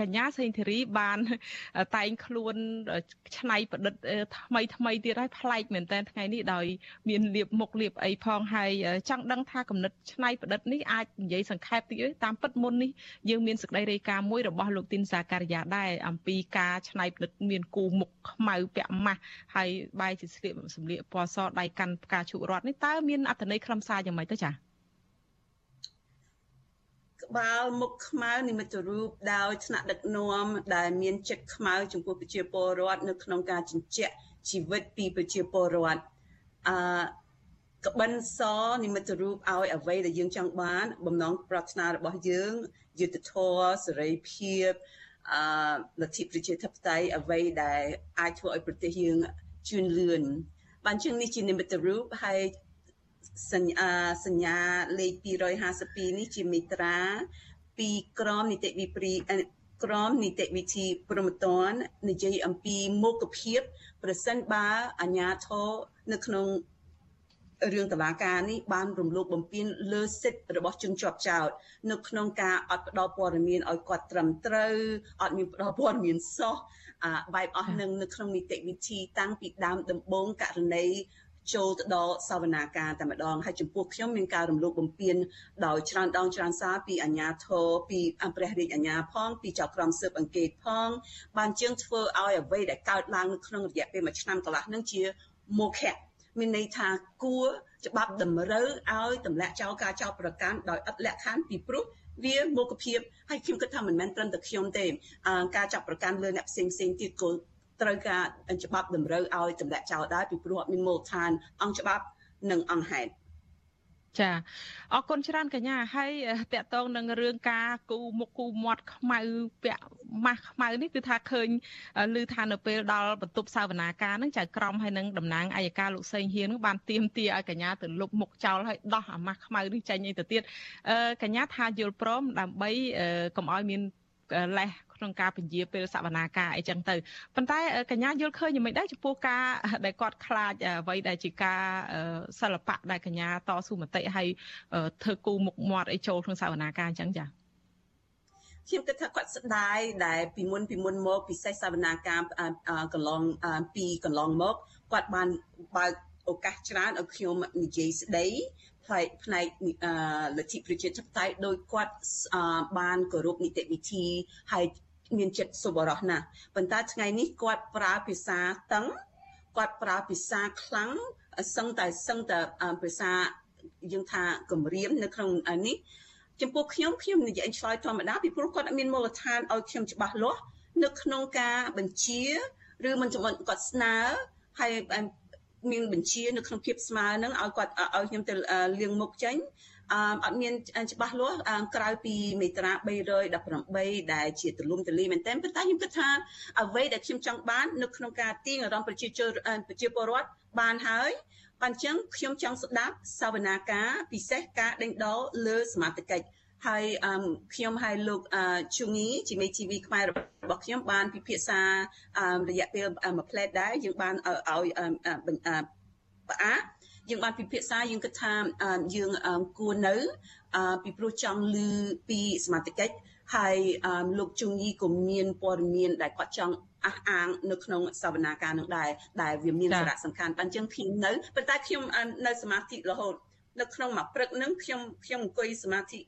កញ្ញាសេងធីរីបានតែងខ្លួនឆ្នៃប្រឌិតថ្មីថ្មីទៀតហើយប្លែកមែនតើថ្ងៃនេះដោយមានលៀបមុខលៀបអីផងហើយចង់ដឹងថាកំណត់ឆ្នៃប្រឌិតនេះអាចនិយាយសង្ខេបតិចតាមពិតមុននេះយើងមានសេចក្តីរាយការណ៍មួយរបស់លោកទីនសាការីយ៉ាដែរអំពីការឆ្នៃប្រឌិតមានគូមុខខ្មៅពាក់ម៉ាស់ហើយបែរជាស្លៀកសម្លៀកពណ៌សដៃកាន់ផ្កាឈូករ័ត្ននេះតើមានអត្ថន័យខ្លឹមសារយ៉ាងម៉េចទៅចា៎ ក្បាលមុខខ្មៅនិមិត្តរូបដោយថ្នាក់ដឹកនាំដែលមានចិត្តខ្មៅចំពោះប្រជាពលរដ្ឋនៅក្នុងការជញ្ជាក់ជីវិតពីប្រជាពលរដ្ឋអឺកក្បិនសនិមិត្តរូបឲ្យអ្វីដែលយើងចង់បាន បំណងប្រាថ្នារបស់យើងយុទ្ធធរសេរីភាពអឺលទ្ធិប្រជាធិបតេយ្យអ្វីដែលអាចធ្វើឲ្យប្រទេសយើងជឿនលឿនបានជាងនេះជានិមិត្តរូបហើយ សញ្ញាសញ្ញាលេខ252នេះជាមេត្រាពីក្រមនីតិវិព្រីក្រមនីតិវិធីប្រមត្តននិយាយអំពីមុខភាពប្រសិនបើអាជ្ញាធរនៅក្នុងរឿងតឡាការនេះបានរំលោភបំពានលើសិទ្ធិរបស់ជនជាប់ចោតនៅក្នុងការអត់ផ្ដល់ព័ត៌មានឲ្យគាត់ត្រឹមត្រូវអត់មានផ្ដល់ព័ត៌មានសោះអាបែបអស់នឹងនៅក្នុងនីតិវិធីតាំងពីដើមដំបូងករណី ចូលទៅដល់សវនាការតែម្ដងហើយចំពោះខ្ញុំមានការរំលោភបំពានដោយច្រើនដងច្រើនសារពីអាជ្ញាធរពីព្រះរាជអាជ្ញាផងពីចៅក្រមស៊ើបអង្កេតផងបានជាងធ្វើឲ្យអ្វីដែលកើតឡើងនៅក្នុងរយៈពេលមួយឆ្នាំកន្លះនឹងជាមោឃៈមានន័យថាគួរច្បាប់តម្រូវឲ្យទម្លាក់ចោលការចោទប្រកាន់ដោយឥតលក្ខខណ្ឌពីព្រោះវាមុខភាពហើយខ្ញុំគិតថាមិនមែនត្រឹមតែខ្ញុំទេការចាប់ប្រកាន់លើអ្នកផ្សេងផ្សេងទៀតក៏ ត្រូវការច្បាប់តម្រូវឲ្យទម្លាក់ចោលដែរពីព្រោះអត់មានមូលដ្ឋានអង្គច្បាប់និងអង្គហេតុចាអរគុណច្រើនកញ្ញាហើយតកតងនឹងរឿងការគូមុខគូមាត់ខ្មៅពាក់ម៉ាស់ខ្មៅនេះគឺថាឃើញឮថានៅពេលដល់បន្ទប់សាវនាការនឹងចៅក្រមហើយនឹងតំណាងអัยការលោកសេងហ៊ាននឹងបានទៀមទាឲ្យកញ្ញាទៅលុបមុខចោលហើយដោះអាម៉ាស់ខ្មៅនេះចេញទៅទៀតកញ្ញាថាយល់ព្រមដើម្បីកុំឲ្យមានលេះ ក្នុងការពន្យាពេលសវនាការអីចឹងទៅប៉ុន្តែកញ្ញាយល់ឃើញយ៉ាងម៉េចដែរចំពោះការដែលគាត់ខ្លាចអ្វីដែលជាការសិល្បៈដែលកញ្ញាតស៊ូមតិហើយធ្វើគូមុខមាត់អីចូលក្នុងសវនាការអញ្ចឹងចា៎ខ្ញុំគិតថាគាត់ស្ដាយដែលពីមុនពីមុនមកពិសេសសវនាការកន្លងពីកន្លងមកគាត់បានបើកឱកាសច្រើនឲ្យខ្ញុំនិយាយស្ដីផ្នែកផ្នែកលទ្ធិប្រជាធិបតេយ្យដោយគាត់បានគោរពនីតិវិធីហើយ មានចិត្តសុបរោះណាស់ប៉ុន្តែថ្ងៃនេះគាត់ប្រើភាសាតឹងគាត់ប្រើភាសាខ្លាំងសឹងតែសឹងតែភាសាយើងថាគម្រាមនៅក្នុងនេះចំពោះខ្ញុំខ្ញុំនិយាយឆ្លើយធម្មតាពីព្រោះគាត់អត់មានមូលដ្ឋានឲ្យខ្ញុំច្បាស់លាស់នៅក្នុងការបញ្ជាឬមិនចំណគាត់ស្នើហើយមានបញ្ជានៅក្នុងភាពស្មើនឹងឲ្យគាត់ឲ្យខ្ញុំទៅលៀងមុខចេញ អអត់មានច្បាស់លាស់ក្រៅពីមេត្រា318ដែលជាទលំទលីមែនទែនប៉ុន្តែខ្ញុំគិតថាអ្វីដែលខ្ញុំចង់បាននៅក្នុងការទាញអារម្មណ៍ប្រជាជនប្រជាពលរដ្ឋបានហើយបានចឹងខ្ញុំចង់ស្ដាប់សវនាការពិសេសការដេញដោលលើសមាជិកហើយខ្ញុំហើយលោកជុងីជាមេ TV ខ្មែររបស់ខ្ញុំបានពិភាក្សារយៈពេលមួយផ្លែតដែរយើងបានឲ្យផ្អាក យើងបានពិភាក្សាយើងគិតថាយើងគួរនៅពីព្រោះចង់ឮពីសមាជិកហើយលោកជុងយីក៏មានព័ត៌មានដែលគាត់ចង់អះអាងនៅក្នុងសវនាការនឹងដែរដែលវាមានសារៈសំខាន់បានចឹងខ្ញុំនៅប៉ុន្តែខ្ញុំនៅសមាធិរហូតនៅក្នុងមួយព្រឹកនឹងខ្ញុំខ្ញុំអង្គុយសមាធិ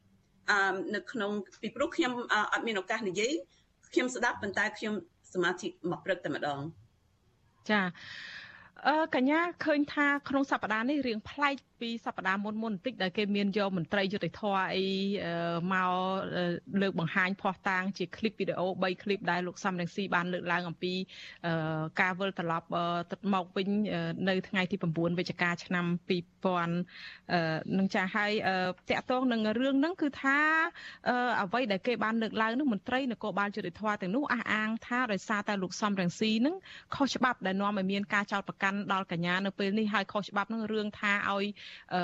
អឺនៅក្នុងពីព្រោះខ្ញុំអត់មានឱកាសនិយាយខ្ញុំស្ដាប់ប៉ុន្តែខ្ញុំសមាធិមួយព្រឹកតែម្ដងចាអឺ កញ្ញាឃើញថាក្នុងសប្តាហ៍នេះរឿងប្លែកពីសប្តាហ៍មុនមុនបន្តិចដែលគេមានយកមន្ត្រីយុតិធធអីមកលើកបង្ហាញភ័ស្តុតាងជាคลิปវីដេអូ3คลิปដែលលោកសំរងស៊ីបានលើកឡើងអំពីការវិលត្រឡប់ទឹកមកវិញនៅថ្ងៃទី9វិច្ឆិកាឆ្នាំ2000នឹងចាស់ហើយតកតងនឹងរឿងហ្នឹងគឺថាអ្វីដែលគេបានលើកឡើងនោះមន្ត្រីនគរបាលយុតិធធទាំងនោះអះអាងថាដោយសារតែលោកសំរងស៊ីហ្នឹងខុសច្បាប់ដែលនាំឲ្យមានការចោទប្រកាន់ ន់ដល់កញ្ញានៅពេលនេះហើយខុសច្បាប់ហ្នឹងរឿងថាឲ្យអឺ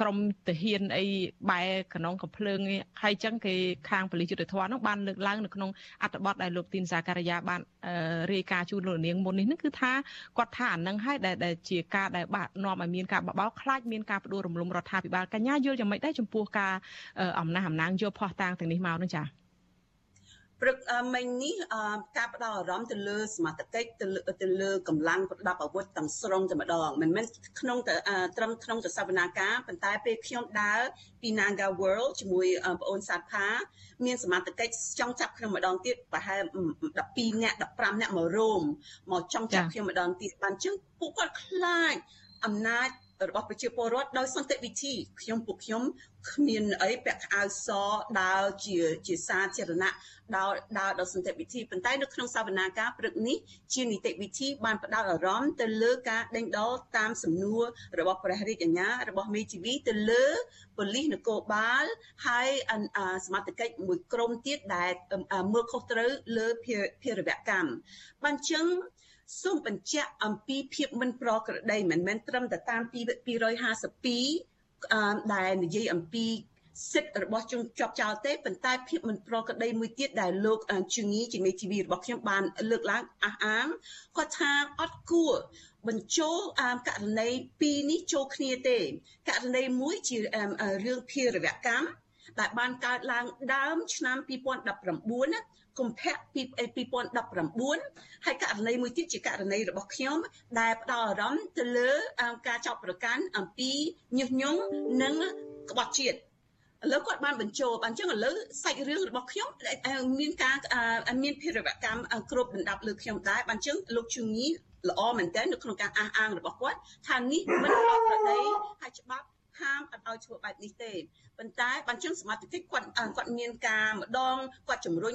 ក្រមទាហានអីបែកណ្ងកំភ្លើងហើយចឹងគេខាងពលិយុទ្ធធម៌នោះបានលើកឡើងនៅក្នុងអត្ថបទដែលលោកទីនសាការីយ៉ាបានរាយការណ៍ជូនលោកនាងមុននេះនឹងគឺថាគាត់ថាអានឹងហើយដែលជាការដែលបាក់នាំឲ្យមានការបបោខ្លាចមានការបដួលរំលំរដ្ឋាភិបាលកញ្ញាយល់យ៉ាងម៉េចដែរចំពោះការអំណះអំណាងយកផោះតាំងទាំងនេះមកនោះចា៎ ព្រឹកមិញនេះការផ្ដោតអារម្មណ៍ទៅលើសមត្ថកិច្ចទៅលើទៅលើកម្លាំងប្រដាប់អាវុធទាំងស្រុងតែម្ដងមិនមែនក្នុងតែត្រឹមក្នុងតែសវនាការប៉ុន្តែពេលខ្ញុំដើរពី Naga World ជាមួយបងអូនសាទផាមានសមត្ថកិច្ចចង់ចាប់ខ្ញុំម្ដងទៀតប្រហែល12នាក់15នាក់មករោមមកចង់ចាប់ខ្ញុំម្ដងទៀតបានចឹងពួកគាត់ខ្លាចអំណាច របស់ប្រជាពលរដ្ឋដោយសន្តិវិធីខ្ញុំពួកខ្ញុំគ្មានអីពាក់ខោអាវសដើរជាជាសាធារណៈដើរដើរដោយសន្តិវិធីប៉ុន្តែនៅក្នុងសវនាការព្រឹកនេះជានីតិវិធីបានផ្ដោតអារម្មណ៍ទៅលើការដេញដោលតាមសំណួររបស់ព្រះរាជអាជ្ញារបស់មេធាវីទៅលើប៉ូលីសនគរបាលហើយសមត្ថកិច្ចមួយក្រុមទៀតដែលមើលខុសត្រូវលើភារវកម្មបានចឹង សូមបញ្ជាក់អំពីភាពមិនប្រក្រតីមិនមែនត្រឹមតែតាម252ដែលនិយាយអំពីសិទ្ធិរបស់ជនជាប់ចោលទេប៉ុន្តែភាពមិនប្រក្រតីមួយទៀតដែលលោកជងីជាមេធាវីរបស់ខ្ញុំបានលើកឡើងអះអាងគាត់ថាអត់គួរបញ្ចូលករណីពីរនេះចូលគ្នាទេករណីមួយជារឿងភារវកម្មដែលបានកើតឡើងដើមឆ្នាំ2019ណា កុម្ភៈ2019ហើយករណីមួយទៀតជាករណីរបស់ខ្ញុំ ដែលផ្ដោតអារម្មណ៍ទៅលើការចោទប្រកាន់អំពីញុះញង់និងក្បត់ជាតិឥឡូវគាត់បានបញ្ចូលបានចឹងឥឡូវសាច់រឿងរបស់ខ្ញុំមានការមានភារវកម្មគ្រប់ដណ្ដាប់លើខ្ញុំដែរបានចឹងលោកជងីល្អមែនតើនៅក្នុងការអះអាងរបស់គាត់ថានេះមិនប្រក្រតីហើយច្បាប់ ហាមអត់ឲ្យធ្វើបែបនេះទេប៉ុន្តែបានជឹងសមត្ថកិច្ចគាត់គាត់មានការម្ដងគាត់ជំរុញ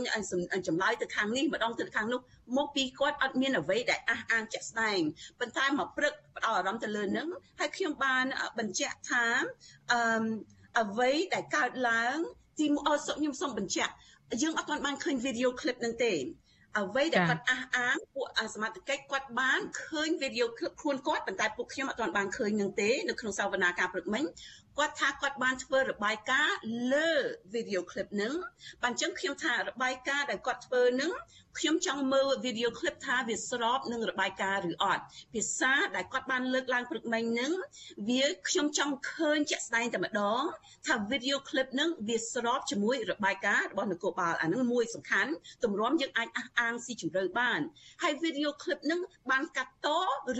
ចម្លើយទៅខាងនេះម្ដងទៅខាងនោះមកពីគាត់អត់មានអ្វីដែលអះអាងជាក់ស្ដែងប៉ុន្តែមកព្រឹកផ្ដោតអារម្មណ៍ទៅលើនឹងហើយខ្ញុំបានបញ្ជាក់ថាអឺអ្វីដែលកើតឡើងទីអសុខ្ញុំសូមបញ្ជាក់យើងអត់ទាន់បានឃើញវីដេអូឃ្លីបនឹងទេ អ្វីដែលគាត់អះអាងពួកសមត្ថកិច្ចគាត់បានឃើញវីដេអូឃ្លីបខ្លួនគាត់ប៉ុន្តែពួកខ្ញុំអត់ទាន់បានឃើញនឹងទេនៅក្នុងសវនាការព្រឹកមិញគាត់ថាគាត់បានធ្វើរបាយការណ៍លើវីដេអូឃ្លីបនឹងបានអញ្ចឹងខ្ញុំថារបាយការណ៍ដែលគាត់ធ្វើនឹង ខ្ញុំចង់មើលវីដេអូឃ្លីបថាវាស្របនឹងរបាយការណ៍ឬអត់ភាសាដែលគាត់បានលើកឡើងព្រឹកមិញនឹងវាខ្ញុំចង់ឃើញជាក់ស្ដែងតែម្ដងថាវីដេអូឃ្លីបនឹងវាស្របជាមួយរបាយការណ៍របស់នគរបាលអានឹងមួយសំខាន់ទម្រាំយើងអាចអះអាងស៊ីជម្រៅបានហើយវីដេអូឃ្លីបនឹងបានកាត់ត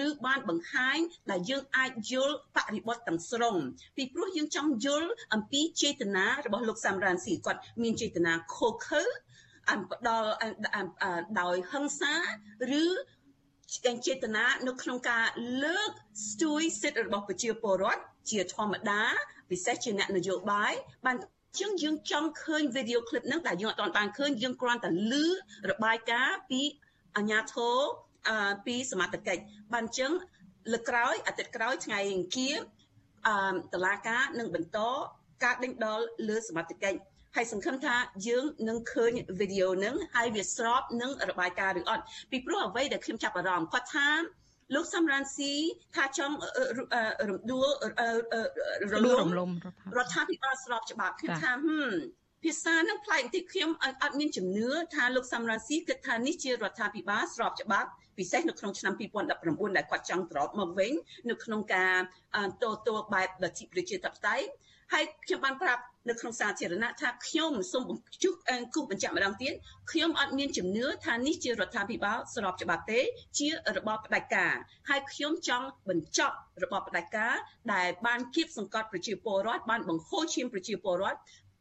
ឬបានបង្ហាញដែលយើងអាចយល់បរិបទទាំងស្រុងពីព្រោះយើងចង់យល់អំពីចេតនារបស់លោកសាមរ៉ានស៊ីគាត់មានចេតនាខុសខើ អំផ្ដល់ដោយហិង្សាឬចេតនានៅក្នុងការលើកស្ទួយសិទ្ធិរបស់ប្រជាពលរដ្ឋជាធម្មតាពិសេសជាអ្នកនយោបាយបានជាងយើងចង់ឃើញវីដេអូឃ្លីបហ្នឹងតែយើងអត់បានឃើញយើងគ្រាន់តែឮរបាយការណ៍ពីអាញាធរពីសមត្ថកិច្ចបានចឹងលើក្រោយអាទិត្យក្រោយថ្ងៃអង្គារអឺតឡាការនឹងបន្តការដេញដោលលើសមត្ថកិច្ច ហើយសង្ឃឹមថាយើងនឹងឃើញវីដេអូនឹងហើយវាស្របនឹងរបាយការណ៍ឬអត់ពីព្រោះអ្វីដែលខ្ញុំចាប់អារម្មណ៍គាត់ថាលោកសំរ៉ាន់ស៊ីថាចង់រំដួលរលំរដ្ឋាភិបាលស្របច្បាប់ខ្ញុំថាហឹមភាសានឹងប្លែកបន្តិចខ្ញុំអត់មានជំនឿថាលោកសំរ៉ាន់ស៊ីគិតថានេះជារដ្ឋាភិបាលស្របច្បាប់ពិសេសនៅក្នុងឆ្នាំ2019ដែលគាត់ចង់ត្រឡប់មកវិញនៅក្នុងការតទល់បែបលទ្ធិប្រជាធិបតេយ្យហើយខ្ញុំបានប្រាប់ នៅក្នុងសាធារណៈថាខ្ញុំសូមបញ្ជុះគូបញ្ជាក់ម្ដងទៀតខ្ញុំអត់មានជំនឿថានេះជារដ្ឋាភិបាលស្របច្បាប់ទេ ជារបបផ្ដាច់ការហើយខ្ញុំចង់បញ្ចប់របបផ្ដាច់ការដែលបានគៀបសង្កត់ប្រជាពលរដ្ឋបានបង្ហូរឈាមប្រជាពលរដ្ឋ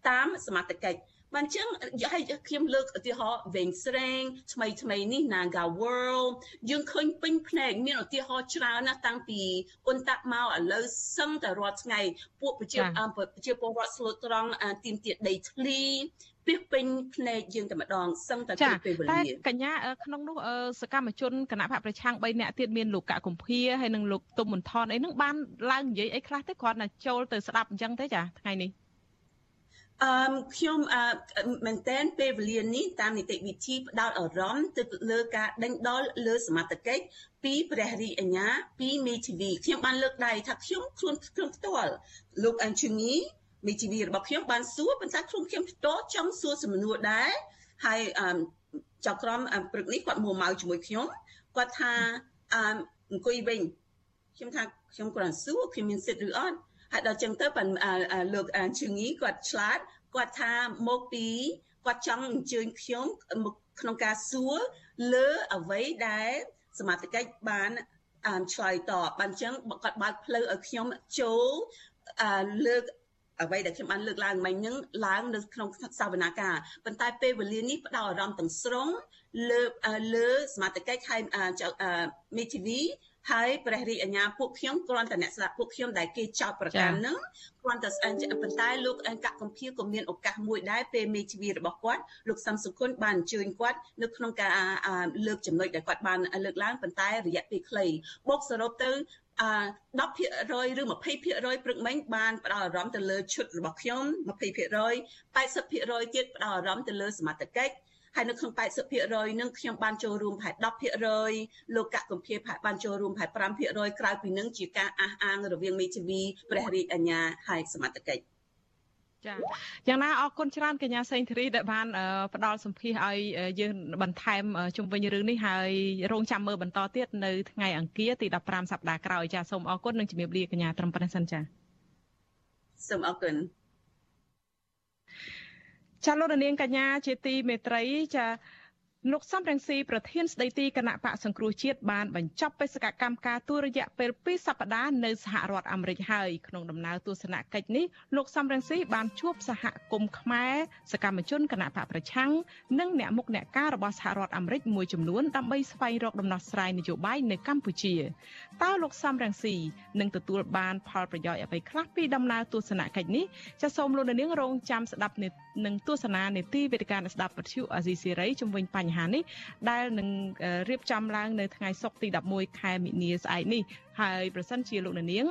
តាមសមត្ថកិច្ច បានចឹងឲ្យខ្ញុំលើកឧទាហរណ៍វែងស្រេងថ្មីថ្មីនេះ Naga World យើងឃើញពេញភ្នែកមានឧទាហរណ៍ច្រើនណាស់តាំងពីអ៊ុនតាក់មកឥឡូវសឹងតែរាល់ថ្ងៃពួកប្រជាប្រជាពលរដ្ឋស្លូតត្រង់ទីមទៀតដីធ្លីពីពេញភ្នែកយើងតែម្ដងសឹងតែពេលពេលវេលាតែកញ្ញាក្នុងនោះសកម្មជនគណៈបកប្រឆាំង3នាក់ទៀតមានលោកកកុម្ភាហើយនិងលោកទុំមន្ថនអីហ្នឹងបានឡើងនិយាយអីខ្លះទេគ្រាន់តែចូលទៅស្ដាប់អញ្ចឹងទេចាថ្ងៃនេះ អឺខ្ញុំអឺមែនតែនពេលវេលានេះតាមនីតិវិធីផ្ដោតអារម្មណ៍ទៅលើការដេញដោលលើសមត្ថកិច្ចពីព្រះរាជអាជ្ញាពីមេធាវីខ្ញុំបានលើកដៃថាខ្ញុំខ្លួនខ្ញុំផ្ទាល់លោកអញ្ជនីមេធាវីរបស់ខ្ញុំបានសួរប៉ុន្តែខ្លួនខ្ញុំផ្ទាល់ចង់សួរសំណួរដែរហើយអឺចៅក្រមព្រឹកនេះគាត់មួម៉ៅជាមួយខ្ញុំគាត់ថាអឺអង្គុយវិញខ្ញុំថាខ្ញុំគ្រាន់សួរខ្ញុំមានសិទ្ធិឬអត់ ហើយដល់ចឹងទៅបានលោកជឿងីគាត់ឆ្លាតគាត់ថាមកពីគាត់ចង់អញ្ជើញខ្ញុំមកក្នុងការសួរលើអ្វីដែលសមាជិកបានឆ្លើយតបបានចឹងគាត់បើកផ្លូវឲ្យខ្ញុំចូលលើកអ្វីដែលខ្ញុំបានលើកឡើងមិញហ្នឹងឡើងនៅក្នុងសវនាការប៉ុន្តែពេលវេលានេះផ្ដោតអារម្មណ៍ទាំងស្រុងលើលើសមាជិកហើយមេធាវី ហើយព្រះរាជអាជ្ញាពួកខ្ញុំគ្រាន់តែអ្នកស្ដាប់ពួកខ្ញុំដែលគេចោទប្រកាន់ហ្នឹងគ្រាន់តែស្អែកប៉ុន្តែលោកអង្កកំភៀក៏មានឱកាសមួយដែរពេលមេជីវីរបស់គាត់លោកសំសុគន្ធបានអញ្ជើញគាត់នៅក្នុងការលើកចំណុចដែលគាត់បានលើកឡើងប៉ុន្តែរយៈពេលខ្លីបូកសរុបទៅអឺ10%ឬ20%ព្រឹកមិញបានផ្ដោតអារម្មណ៍ទៅលើឈុតរបស់ខ្ញុំ20% 80%ទៀតផ្ដោតអារម្មណ៍ទៅលើសមត្ថកិច្ច ហើយនៅក្នុង80%នឹងខ្ញុំបានចូលរួមប្រហែល10%លោកកកកំភៀប្រហែលបានចូលរួមប្រហែល5%ក្រៅពីនឹងជាការអះអាងរវាងមេធាវីព្រះរាជអាជ្ញាហើយសមត្ថកិច្ចចាយ៉ាងណាអរគុណច្រើនកញ្ញាសេងធីរីដែលបានផ្ដល់សម្ភារឲ្យយើងបន្ថែមជុំវិញរឿងនេះហើយរងចាំមើលបន្តទៀតនៅថ្ងៃអង្គារទី15សប្តាហ៍ក្រោយចាសូមអរគុណនិងជំរាបលាកញ្ញាត្រឹមប៉ុណ្្នេះសិនចាសូមអរគុណ ចាលោកនាងកញ្ញាជាទីមេត្រីចា លោកសំរងស៊ីប្រធានស្ដីទីគណៈបកសង្គ្រោះជាតិបានបញ្ចប់បេសកកម្មការទូរយៈពេល2សប្តាហ៍នៅសហរដ្ឋអាមេរិកហើយក្នុងដំណើរទស្សនកិច្ចនេះលោកសំរងស៊ីបានជួបសហគមន៍ខ្មែរសកម្មជនគណៈបកប្រឆាំងនិងអ្នកមុខអ្នកការរបស់សហរដ្ឋអាមេរិកមួយចំនួនដើម្បីស្វែងរកដំណោះស្រាយនយោបាយនៅកម្ពុជាតើលោកសំរងស៊ីនឹងទទួលបានផលប្រយោជន៍អ្វីខ្លះពីដំណើរទស្សនកិច្ចនេះចាសសូមលោកនាងរងចាំស្ដាប់នឹងទស្សនានេតិវេទិកាស្ដាប់ពទ្យុអាស៊ីសេរីជំវិញបញ្ហាហានេះដែលនឹងរៀបចំឡើងនៅថ្ងៃសុក្រទី11ខែមិនិនាស្អែកនេះហើយប្រសិនជាលោកនាង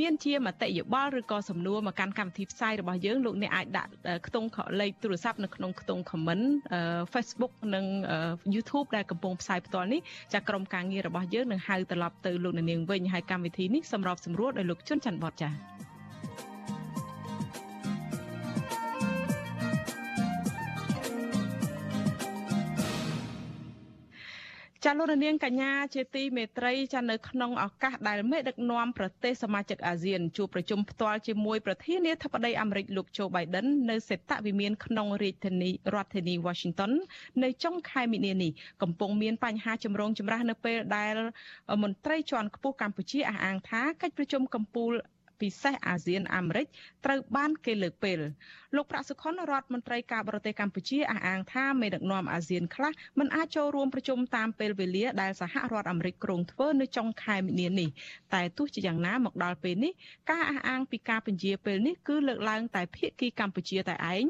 មានជាមតិយោបល់ឬក៏សំណួរមកកាន់កម្មវិធីផ្សាយរបស់យើងលោកអ្នកអាចដាក់ខ្ទង់លេខទូរស័ព្ទនៅក្នុងខ្ទង់ comment Facebook និង YouTube ដែលកំពុងផ្សាយផ្ទាល់នេះចាក្រុមការងាររបស់យើងនឹងហៅត្រឡប់ទៅលោកនាងវិញហើយកម្មវិធីនេះសម្របសម្រួលដោយលោកជុនច័ន្ទបតចា៎ ចាលោកនាងកញ្ញាជាទីមេត្រីចានៅក្នុងឱកាសដែលមេដឹកនាំប្រទេសសមាជិកអាស៊ានជួបប្រជុំផ្ទាល់ជាមួយប្រធានាធិបតីអាមេរិកលោកโจ Biden នៅសេតវិមានក្នុងរាជធានីរដ្ឋធានី Washington នៅចុងខែមីនានេះកំពុងមានបញ្ហាចម្រូងចម្រាសនៅពេលដែលមន្ត្រីជាន់ខ្ពស់កម្ពុជាអះអាងថាកិច្ចប្រជុំកម្ពុជា ពិសេសអាស៊ានអាមេរិកត្រូវបានគេលើកពេលលោកប្រាក់សុខុនរដ្ឋមន្ត្រីការបរទេសកម្ពុជាអះអាងថាមេដឹកនាំអាស៊ានខ្លះមិនអាចចូលរួមប្រជុំតាមពេលវេលាដែលសហរដ្ឋអាមេរិកគ្រោងធ្វើនៅចុងខែមីនានេះតែទោះជាយ៉ាងណាមកដល់ពេលនេះការអះអាងពីការពន្យាពេលនេះគឺលើកឡើងតែភាគីកម្ពុជាតែឯង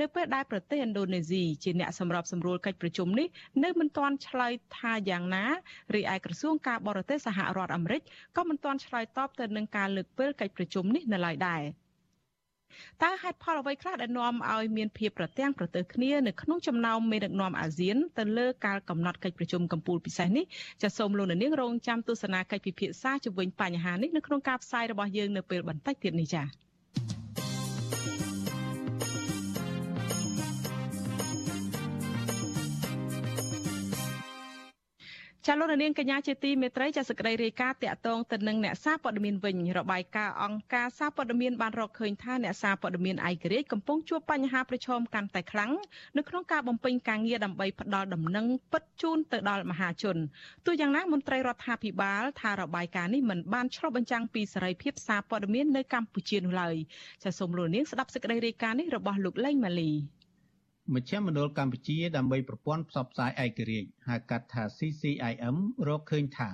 នៅពេលដែលប្រទេសឥណ្ឌូនេស៊ីជាអ្នកសម្របសម្រួលកិច្ចប្រជុំនេះនៅមិនទាន់ឆ្លើយថាយ៉ាងណារីឯក្រសួងការបរទេសសហរដ្ឋអាមេរិកក៏មិនទាន់ឆ្លើយតបទៅនឹងការលើកពេលកិច្ចប្រជុំនេះនៅឡើយដែរតើហេតុផលអ្វីខ្លះដែលនាំឲ្យមានភាពប្រទាំងប្រទើគ្នានៅក្នុងចំណោមមេដឹកនាំអាស៊ានទៅលើការកំណត់កិច្ចប្រជុំកម្ពុជាពិសេសនេះចាសសូមលោកនាងរងចាំទស្សនាកិច្ចពិភាក្សាជុំវិញបញ្ហានេះនៅក្នុងការផ្សាយរបស់យើងនៅពេលបន្តិចទៀតនេះចា៎ ចាលោកនាងកញ្ញាជាទីមេត្រីចាសក្តីរាយការណ៍តាក់ទងទៅនឹងអ្នកសារព័ត៌មានវិញរបាយការណ៍អង្គការសារព័ត៌មានបានរកឃើញថាអ្នកសារព័ត៌មានឯករាជ្យកំពុងជួបបញ្ហាប្រឈមកាន់តែខ្លាំងនៅក្នុងការបំពេញការងារដើម្បីផ្ដល់ដំណឹងពិតជូនទៅដល់មហាជនទោះយ៉ាងណាមន្ត្រីរដ្ឋាភិបាលថារបាយការណ៍នេះមិនបានឆ្លុះបញ្ចាំងពីសេរីភាពសារព័ត៌មាននៅកម្ពុជានោះឡើយចាសសូមលោកនាងស្ដាប់សេចក្តីរាយការណ៍នេះរបស់លោកលេងម៉ាលី មជ្ឈមណ្ឌលកម្ពុជាដើម្បីប្រព័ន្ធផ្សព្វផ្សាយឯករាជ្យហៅកាត់ថា CCIM រកឃើញថា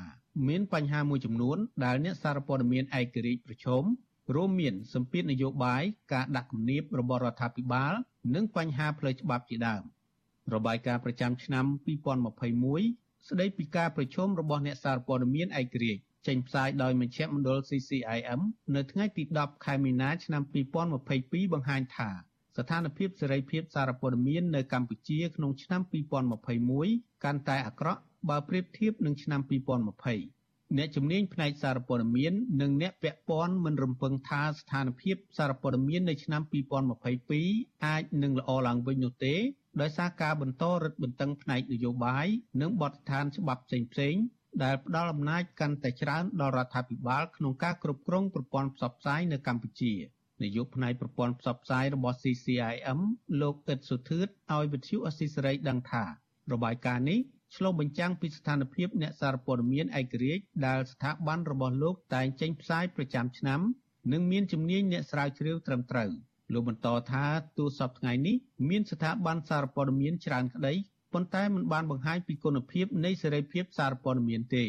មានបញ្ហាមួយចំនួនដែលអ្នកសារព័ត៌មានឯករាជ្យប្រឈមរួមមានសម្ពាធនយោបាយការដាក់គំនាបរបស់រដ្ឋាភិបាល និងបញ្ហាផ្លូវច្បាប់ជាដើមរបាយការណ៍ប្រចាំឆ្នាំ2021ស្ដីពីការប្រជុំរបស់អ្នកសារព័ត៌មានឯករាជ្យចេញផ្សាយដោយមជ្ឈមណ្ឌល CCIM នៅថ្ងៃទី10ខែមីនាឆ្នាំ2022បង្ហាញថា ស្ថានភាពសេរីភាពសារព័ត៌មាននៅកម្ពុជាក្នុងឆ្នាំ2021កាន់តែអាក្រក់បើប្រៀបធៀបនឹងឆ្នាំ2020អ្នកជំនាញផ្នែកសារព័ត៌មាននិងអ្នកពាក់ព័ន្ធមិនរំពឹងថាស្ថានភាពសារព័ត៌មាននៅឆ្នាំ2022អាចនឹងល្អឡើងវិញនោះទេដោយសារការបន្តរឹតបន្តឹងផ្នែកនយោបាយនិងបទដ្ឋានច្បាប់ផ្សេងៗដែលផ្ដល់អំណាចកាន់តែច្រើនដល់រដ្ឋាភិបាលក្នុងការគ្រប់គ្រងប្រព័ន្ធផ្សព្វផ្សាយនៅកម្ពុជា។ នាយកផ្នែកប្រព័ន្ធផ្សព្វផ្សាយរបស់ CCIM លោកអ៊ិតសុធឿតឲ្យវិទ្យុអស៊ីសេរីដឹងថារបាយការណ៍នេះឆ្លុះបញ្ចាំងពីស្ថានភាពអ្នកសារព័ត៌មានឯករាជ្យដែលស្ថាប័នរបស់លោកតែងចេញផ្សាយប្រចាំឆ្នាំ និងមានជំនាញអ្នកស្រាវជ្រាវត្រឹមត្រូវលោកបន្តថាទូសពថ្ងៃនេះមានស្ថាប័នសារព័ត៌មានច្រើនក្តីប៉ុន្តែមិនបានបង្ហាញពីគុណភាពនៃសេរីភាពសារព័ត៌មានទេ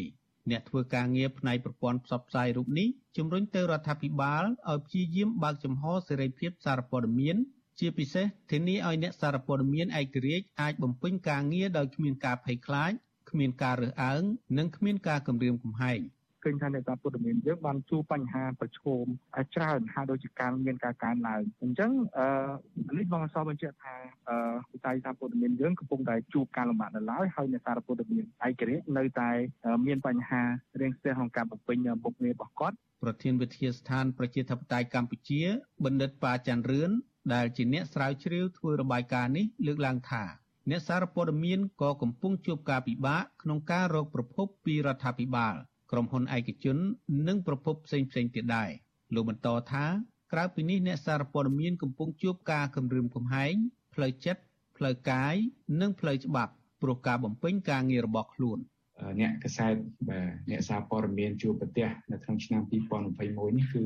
អ្នកធ្វើការងារផ្នែកប្រព័ន្ធផ្សព្វផ្សាយរូបនេះជំរុញទៅរដ្ឋាភិបាលឲ្យព្យាយាមបើកចំហសេរីភាពសារព័ត៌មាន ជាពិសេសធានាឲ្យអ្នកសារព័ត៌មានឯករាជ្យអាចបំពេញការងារដោយគ្មានការភ័យខ្លាចគ្មានការរើសអើងនិងគ្មានការគំរាមកំហែង ឃើញថាអ្នកសារព័ត៌មានយើងបានជួបបញ្ហាប្រឈមច្រើនហើយដូចជាការមានការកើនឡើងអញ្ចឹងអឺនេះបងអសបញ្ជាក់ថាអឺវិស័យសារព័ត៌មានយើងកំពុងតែជួបការលំបាកនៅឡើយហើយអ្នកសារព័ត៌មានឯករាជ្យនៅតែមានបញ្ហារៀងស្ទះក្នុងការបំពេញមុខងាររបស់គាត់ប្រធានវិទ្យាស្ថានប្រជាធិបតេយ្យកម្ពុជាបណ្ឌិតប៉ាច័ន្ទរឿនដែលជាអ្នកស្រាវជ្រាវធ្វើរបាយការណ៍នេះលើកឡើងថាអ្នកសារព័ត៌មានក៏កំពុងជួបការពិបាកក្នុងការរកប្រភពពីរដ្ឋាភិបាល ក្រុមហ៊ុនឯកជន និងប្រភពផ្សេងផ្សេងទៀតដែរលោកបន្តថាក្រៅពីនេះអ្នកសារព័ត៌មានកំពុងជួបការគំរាមកំហែងផ្លូវចិត្តផ្លូវកាយនិងផ្លូវច្បាប់ព្រោះការបំពេញការងាររបស់ខ្លួន។ អ្នកកសែតបាទអ្នកសារព័ត៌មានជួបប្រទេសនៅក្នុងឆ្នាំ2021នេះគឺ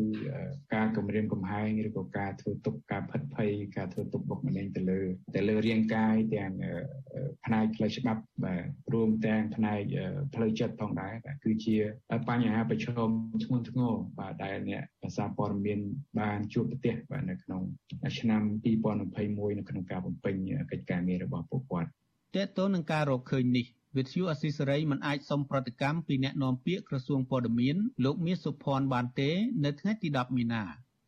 ការគម្រាមកំហែងឬក៏ការធ្វើទុកការផិតភ័យការធ្វើទុកបុកម្នេញទៅលើទៅលើរាងកាយទាំងផ្នែកផ្លូវច្បាប់បាទរួមទាំងផ្នែកផ្លូវចិត្តផងដែរបាទគឺជាបញ្ហាប្រឈមធ្ងន់ធ្ងរបាទដែលអ្នកសារព័ត៌មានបានជួបប្រទេសបាទនៅក្នុងឆ្នាំ2021នៅក្នុងការបំពេញកិច្ចការងាររបស់ពួកគាត់តើតើនឹងការរកឃើញនេះ វិទ្យុអស៊ីសេរីមិនអាចសុំប្រតិកម្មពីអ្នកនាំពាក្យក្រសួងព័ត៌មានលោកមាសសុភ័ណ្ឌបានទេ នៅថ្ងៃទី10មីនា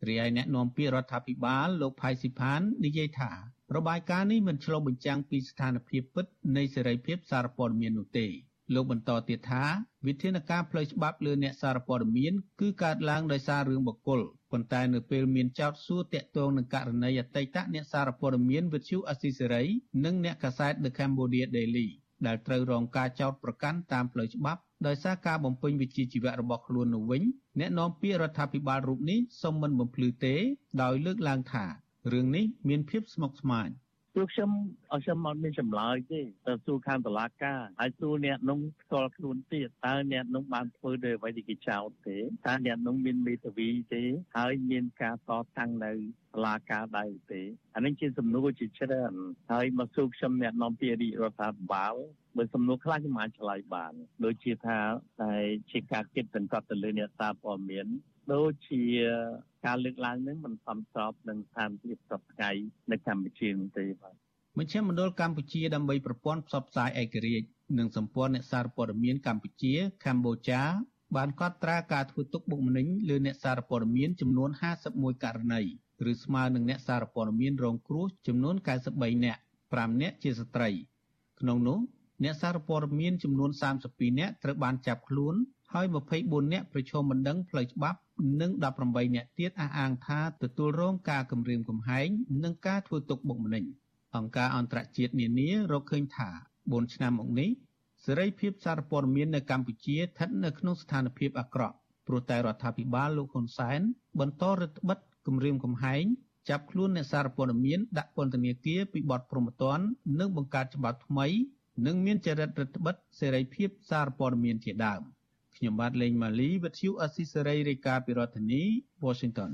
រីឯអ្នកនាំពាក្យរដ្ឋាភិបាលលោកផៃស៊ីផាននិយាយថារបាយការណ៍នេះមិនឆ្លុះបញ្ចាំងពីស្ថានភាពពិតនៃសេរីភាពសារព័ត៌មាននោះទេលោកបន្តទៀតថាវិធានការផ្លូវច្បាប់លើអ្នកសារព័ត៌មានគឺកើតឡើងដោយសាររឿងបកគលប៉ុន្តែនៅពេលមានចោទសួរតាក់ទងនឹងករណីអតីតអ្នកសារព័ត៌មានវិទ្យុអស៊ីសេរីនិងអ្នកកាសែត The Cambodia Daily ដែលត្រូវរងការចោទប្រកាន់តាមផ្លូវច្បាប់ដោយសារការបំពេញវិជ្ជាជីវៈរបស់ខ្លួននោះវិញអ្នកនាំពាក្យរដ្ឋាភិបាលរូបនេះសូមមិនបំភ្លឺទេដោយលើកឡើងថារឿងនេះមានភាពស្មុគស្មាញ ព្រោះខ្ញុំអត់ខ្ញុំអត់មានចម្លើយទេទៅសួរខាងតុលាការហើយសួរអ្នកនោះផ្ទាល់ខ្លួនទៀតតើអ្នកនោះបានធ្វើដោយអ្វីដែលគេចោទទេតើអ្នកនោះមានមេធាវីទេហើយមានការតតាំងនៅតុលាការដែរទេអានេះជាសំណួរជាច្រើនហើយមកសួរខ្ញុំអ្នកនាំពាក្យរាជរដ្ឋាភិបាលបើសំណួរខ្លះខ្ញុំអាចឆ្លើយបានដូចជាថាតែជាការគិតសង្កត់ទៅលើអ្នកសារព័ត៌មាន ដូចជាការលើកឡើងនឹងមិនសមស្របនឹងស្ថានភាពសពថ្ងៃនៅកម្ពុជានោះទេបាទមជ្ឈមណ្ឌលកម្ពុជាដើម្បីប្រព័ន្ធផ្សព្វផ្សាយឯករាជ្យនិងសម្ព័ន្ធអ្នកសារព័ត៌មានកម្ពុជាកម្ពុជាបានកត់ត្រាការធ្វើទុកបុកម្នេញលើអ្នកសារព័ត៌មានចំនួន51ករណីឬស្មើនឹងអ្នកសារព័ត៌មានរងគ្រោះចំនួន93នាក់5នាក់ជាស្ត្រី ក្នុងនោះអ្នកសារព័ត៌មានចំនួន32នាក់ត្រូវបានចាប់ខ្លួន ហើយ24នាក់ប្រឈមមិនដឹងផ្លូវច្បាប់និង18នាក់ទៀតអះអាងថាទទួលរងការគំរាមកំហែងនិងការធ្វើទុកបុកម្នេញអង្គការអន្តរជាតិនានារកឃើញថា4ឆ្នាំមកនេះសេរីភាពសារព័ត៌មាននៅកម្ពុជាស្ថិតនៅក្នុងស្ថានភាពអាក្រក់ព្រោះតែរដ្ឋាភិបាលលោកហ៊ុនសែនបន្តរដ្ឋបិទគម្រាមកំហែងចាប់ខ្លួនអ្នកសារព័ត៌មានដាក់ពន្ធនាគារពីបទប្រមទ័ននិងបង្កើតច្បាប់ថ្មី និងមានចរិតរដ្ឋបិទសេរីភាពសារព័ត៌មានជាដើម។ ខ្ញុំបាទលេងម៉ាលីវិទ្យុអស៊ីសេរីរាយការណ៍ពីរដ្ឋធានី Washington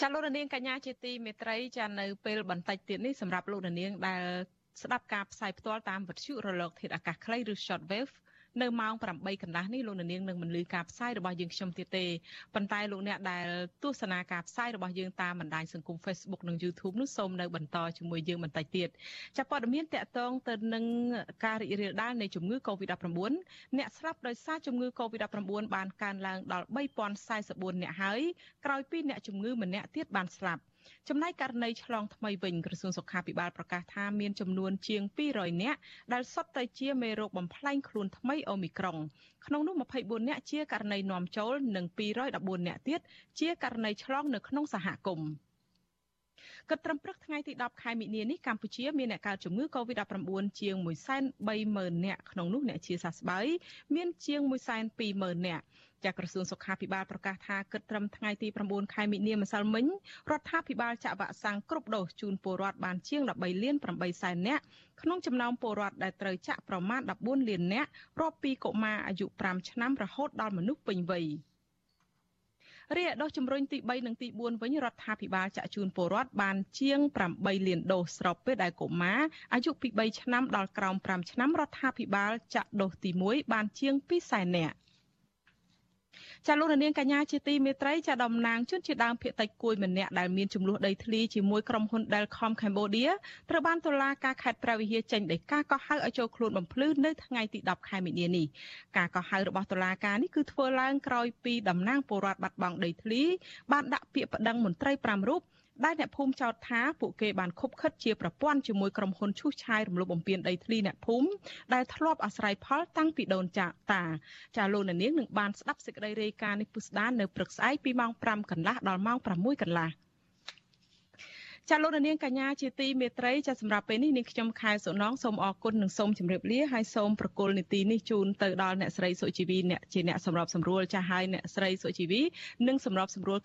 ចាលោកនាងកញ្ញាជាទីមេត្រីចានៅពេលបន្តិចទៀតនេះសម្រាប់លោកនាងដែលស្ដាប់ការផ្សាយផ្ទាល់តាមវិទ្យុរលកធាតុអាកាសខ្លីឬ Shortwave នៅម៉ោង8កន្លះនេះលោកនាងនឹងមិនលឺការផ្សាយរបស់យើងខ្ញុំទៀតទេប៉ុន្តែលោកអ្នកដែលទស្សនាការផ្សាយរបស់យើងតាមបណ្ដាញសង្គម Facebook និង YouTube នោះសូមនៅបន្តជាមួយយើងបន្តិចទៀតចាប់ព័ត៌មានតកតងទៅនឹងការរីករាលដាលនៃជំងឺ Covid-19 អ្នកស្លាប់ដោយសារជំងឺ Covid-19 បានកើនឡើងដល់3044អ្នកហើយក្រោយពីអ្នកជំងឺម្នាក់ទៀតបានស្លាប់ ចំណែកករណីឆ្លងថ្មីវិញក្រសួងសុខាភិបាលប្រកាសថាមានចំនួនជាង200នាក់ដែលសុទ្ធតែជាមេរោគបំផ្លែងខ្លួនថ្មីអូមីក្រុងក្នុងនោះ24នាក់ជាករណីនាំចូលនិង214នាក់ទៀតជាករណីឆ្លងនៅក្នុងសហគមន៍គិតត្រឹមព្រឹកថ្ងៃទី10ខែមិនិនានេះកម្ពុជាមានអ្នកកើតជំងឺ Covid-19 ជាង130,000នាក់ក្នុងនោះអ្នកជាសះស្បើយមានជាង120,000នាក់ ចាក្រសួងសុខាភិបាលប្រកាសថាគិតត្រឹមថ្ងៃទី9ខែមិនិនាម្សិលមិញរដ្ឋាភិបាលចាក់វ៉ាក់សាំងគ្រប់ដូសជូនពលរដ្ឋបានជាង13លាន8សែននាក់ក្នុងចំណោមពលរដ្ឋដែលត្រូវចាក់ប្រមាណ14លាននាក់រាប់ពីកុមារអាយុ5ឆ្នាំរហូតដល់មនុស្សពេញវ័យរីឯដុសជំរុញទី3និងទី4វិញរដ្ឋាភិបាលចាក់ជូនពលរដ្ឋបានជាង8លានដូសស្របពេលដែលកុមារអាយុពី3ឆ្នាំដល់ក្រោម5ឆ្នាំរដ្ឋាភិបាលចាក់ដូសទី1បានជាង2សែននាក់ ចាលោកនាងកញ្ញាជាទីមេត្រីចាតំណាងជនជាដើមភៀតតិចគួយម្នាក់ដែលមានចំនួនដីធ្លីជាមួយក្រុមហ៊ុន Delcom Cambodia ត្រូវបានតុលាការខេត្តព្រះវិហារចេញដីកាកោះហៅឲ្យចូលខ្លួនបំភ្លឺនៅថ្ងៃទី10ខែមីនានេះការកោះហៅរបស់តុលាការនេះគឺធ្វើឡើងក្រោយពីតំណាងពលរដ្ឋបាត់បង់ដីធ្លីបានដាក់ពាក្យប្តឹងមន្ត្រី5រូប ដែលអ្នកភូមិចោទថាពួកគេបានខុបខិតជាប្រព័ន្ធជាមួយក្រុមហ៊ុនឈូសឆាយរំលោភបំពានដីធ្លីអ្នកភូមិដែលធ្លាប់អាស្រ័យផលតាំងពីដូនចាតាចាលោកនាងនឹងបានស្ដាប់សេចក្តីរាយការណ៍នេះពុស្ដានៅព្រឹកស្អែកពីម៉ោង5កន្លះដល់ម៉ោង6កន្លះចាលោកនាងកញ្ញាជាទីមេត្រីចាសម្រាប់ពេលនេះនាងខ្ញុំខែសុណងសូមអរគុណនិងសូមជម្រាបលាហើយសូមប្រកុលនីតិនេះជូនទៅដល់អ្នកស្រីសុជីវីអ្នកជាអ្នកសម្របសម្រួលចាស់ហើយអ្នកស្រីសុជីវីនិងសម្របសម្រួល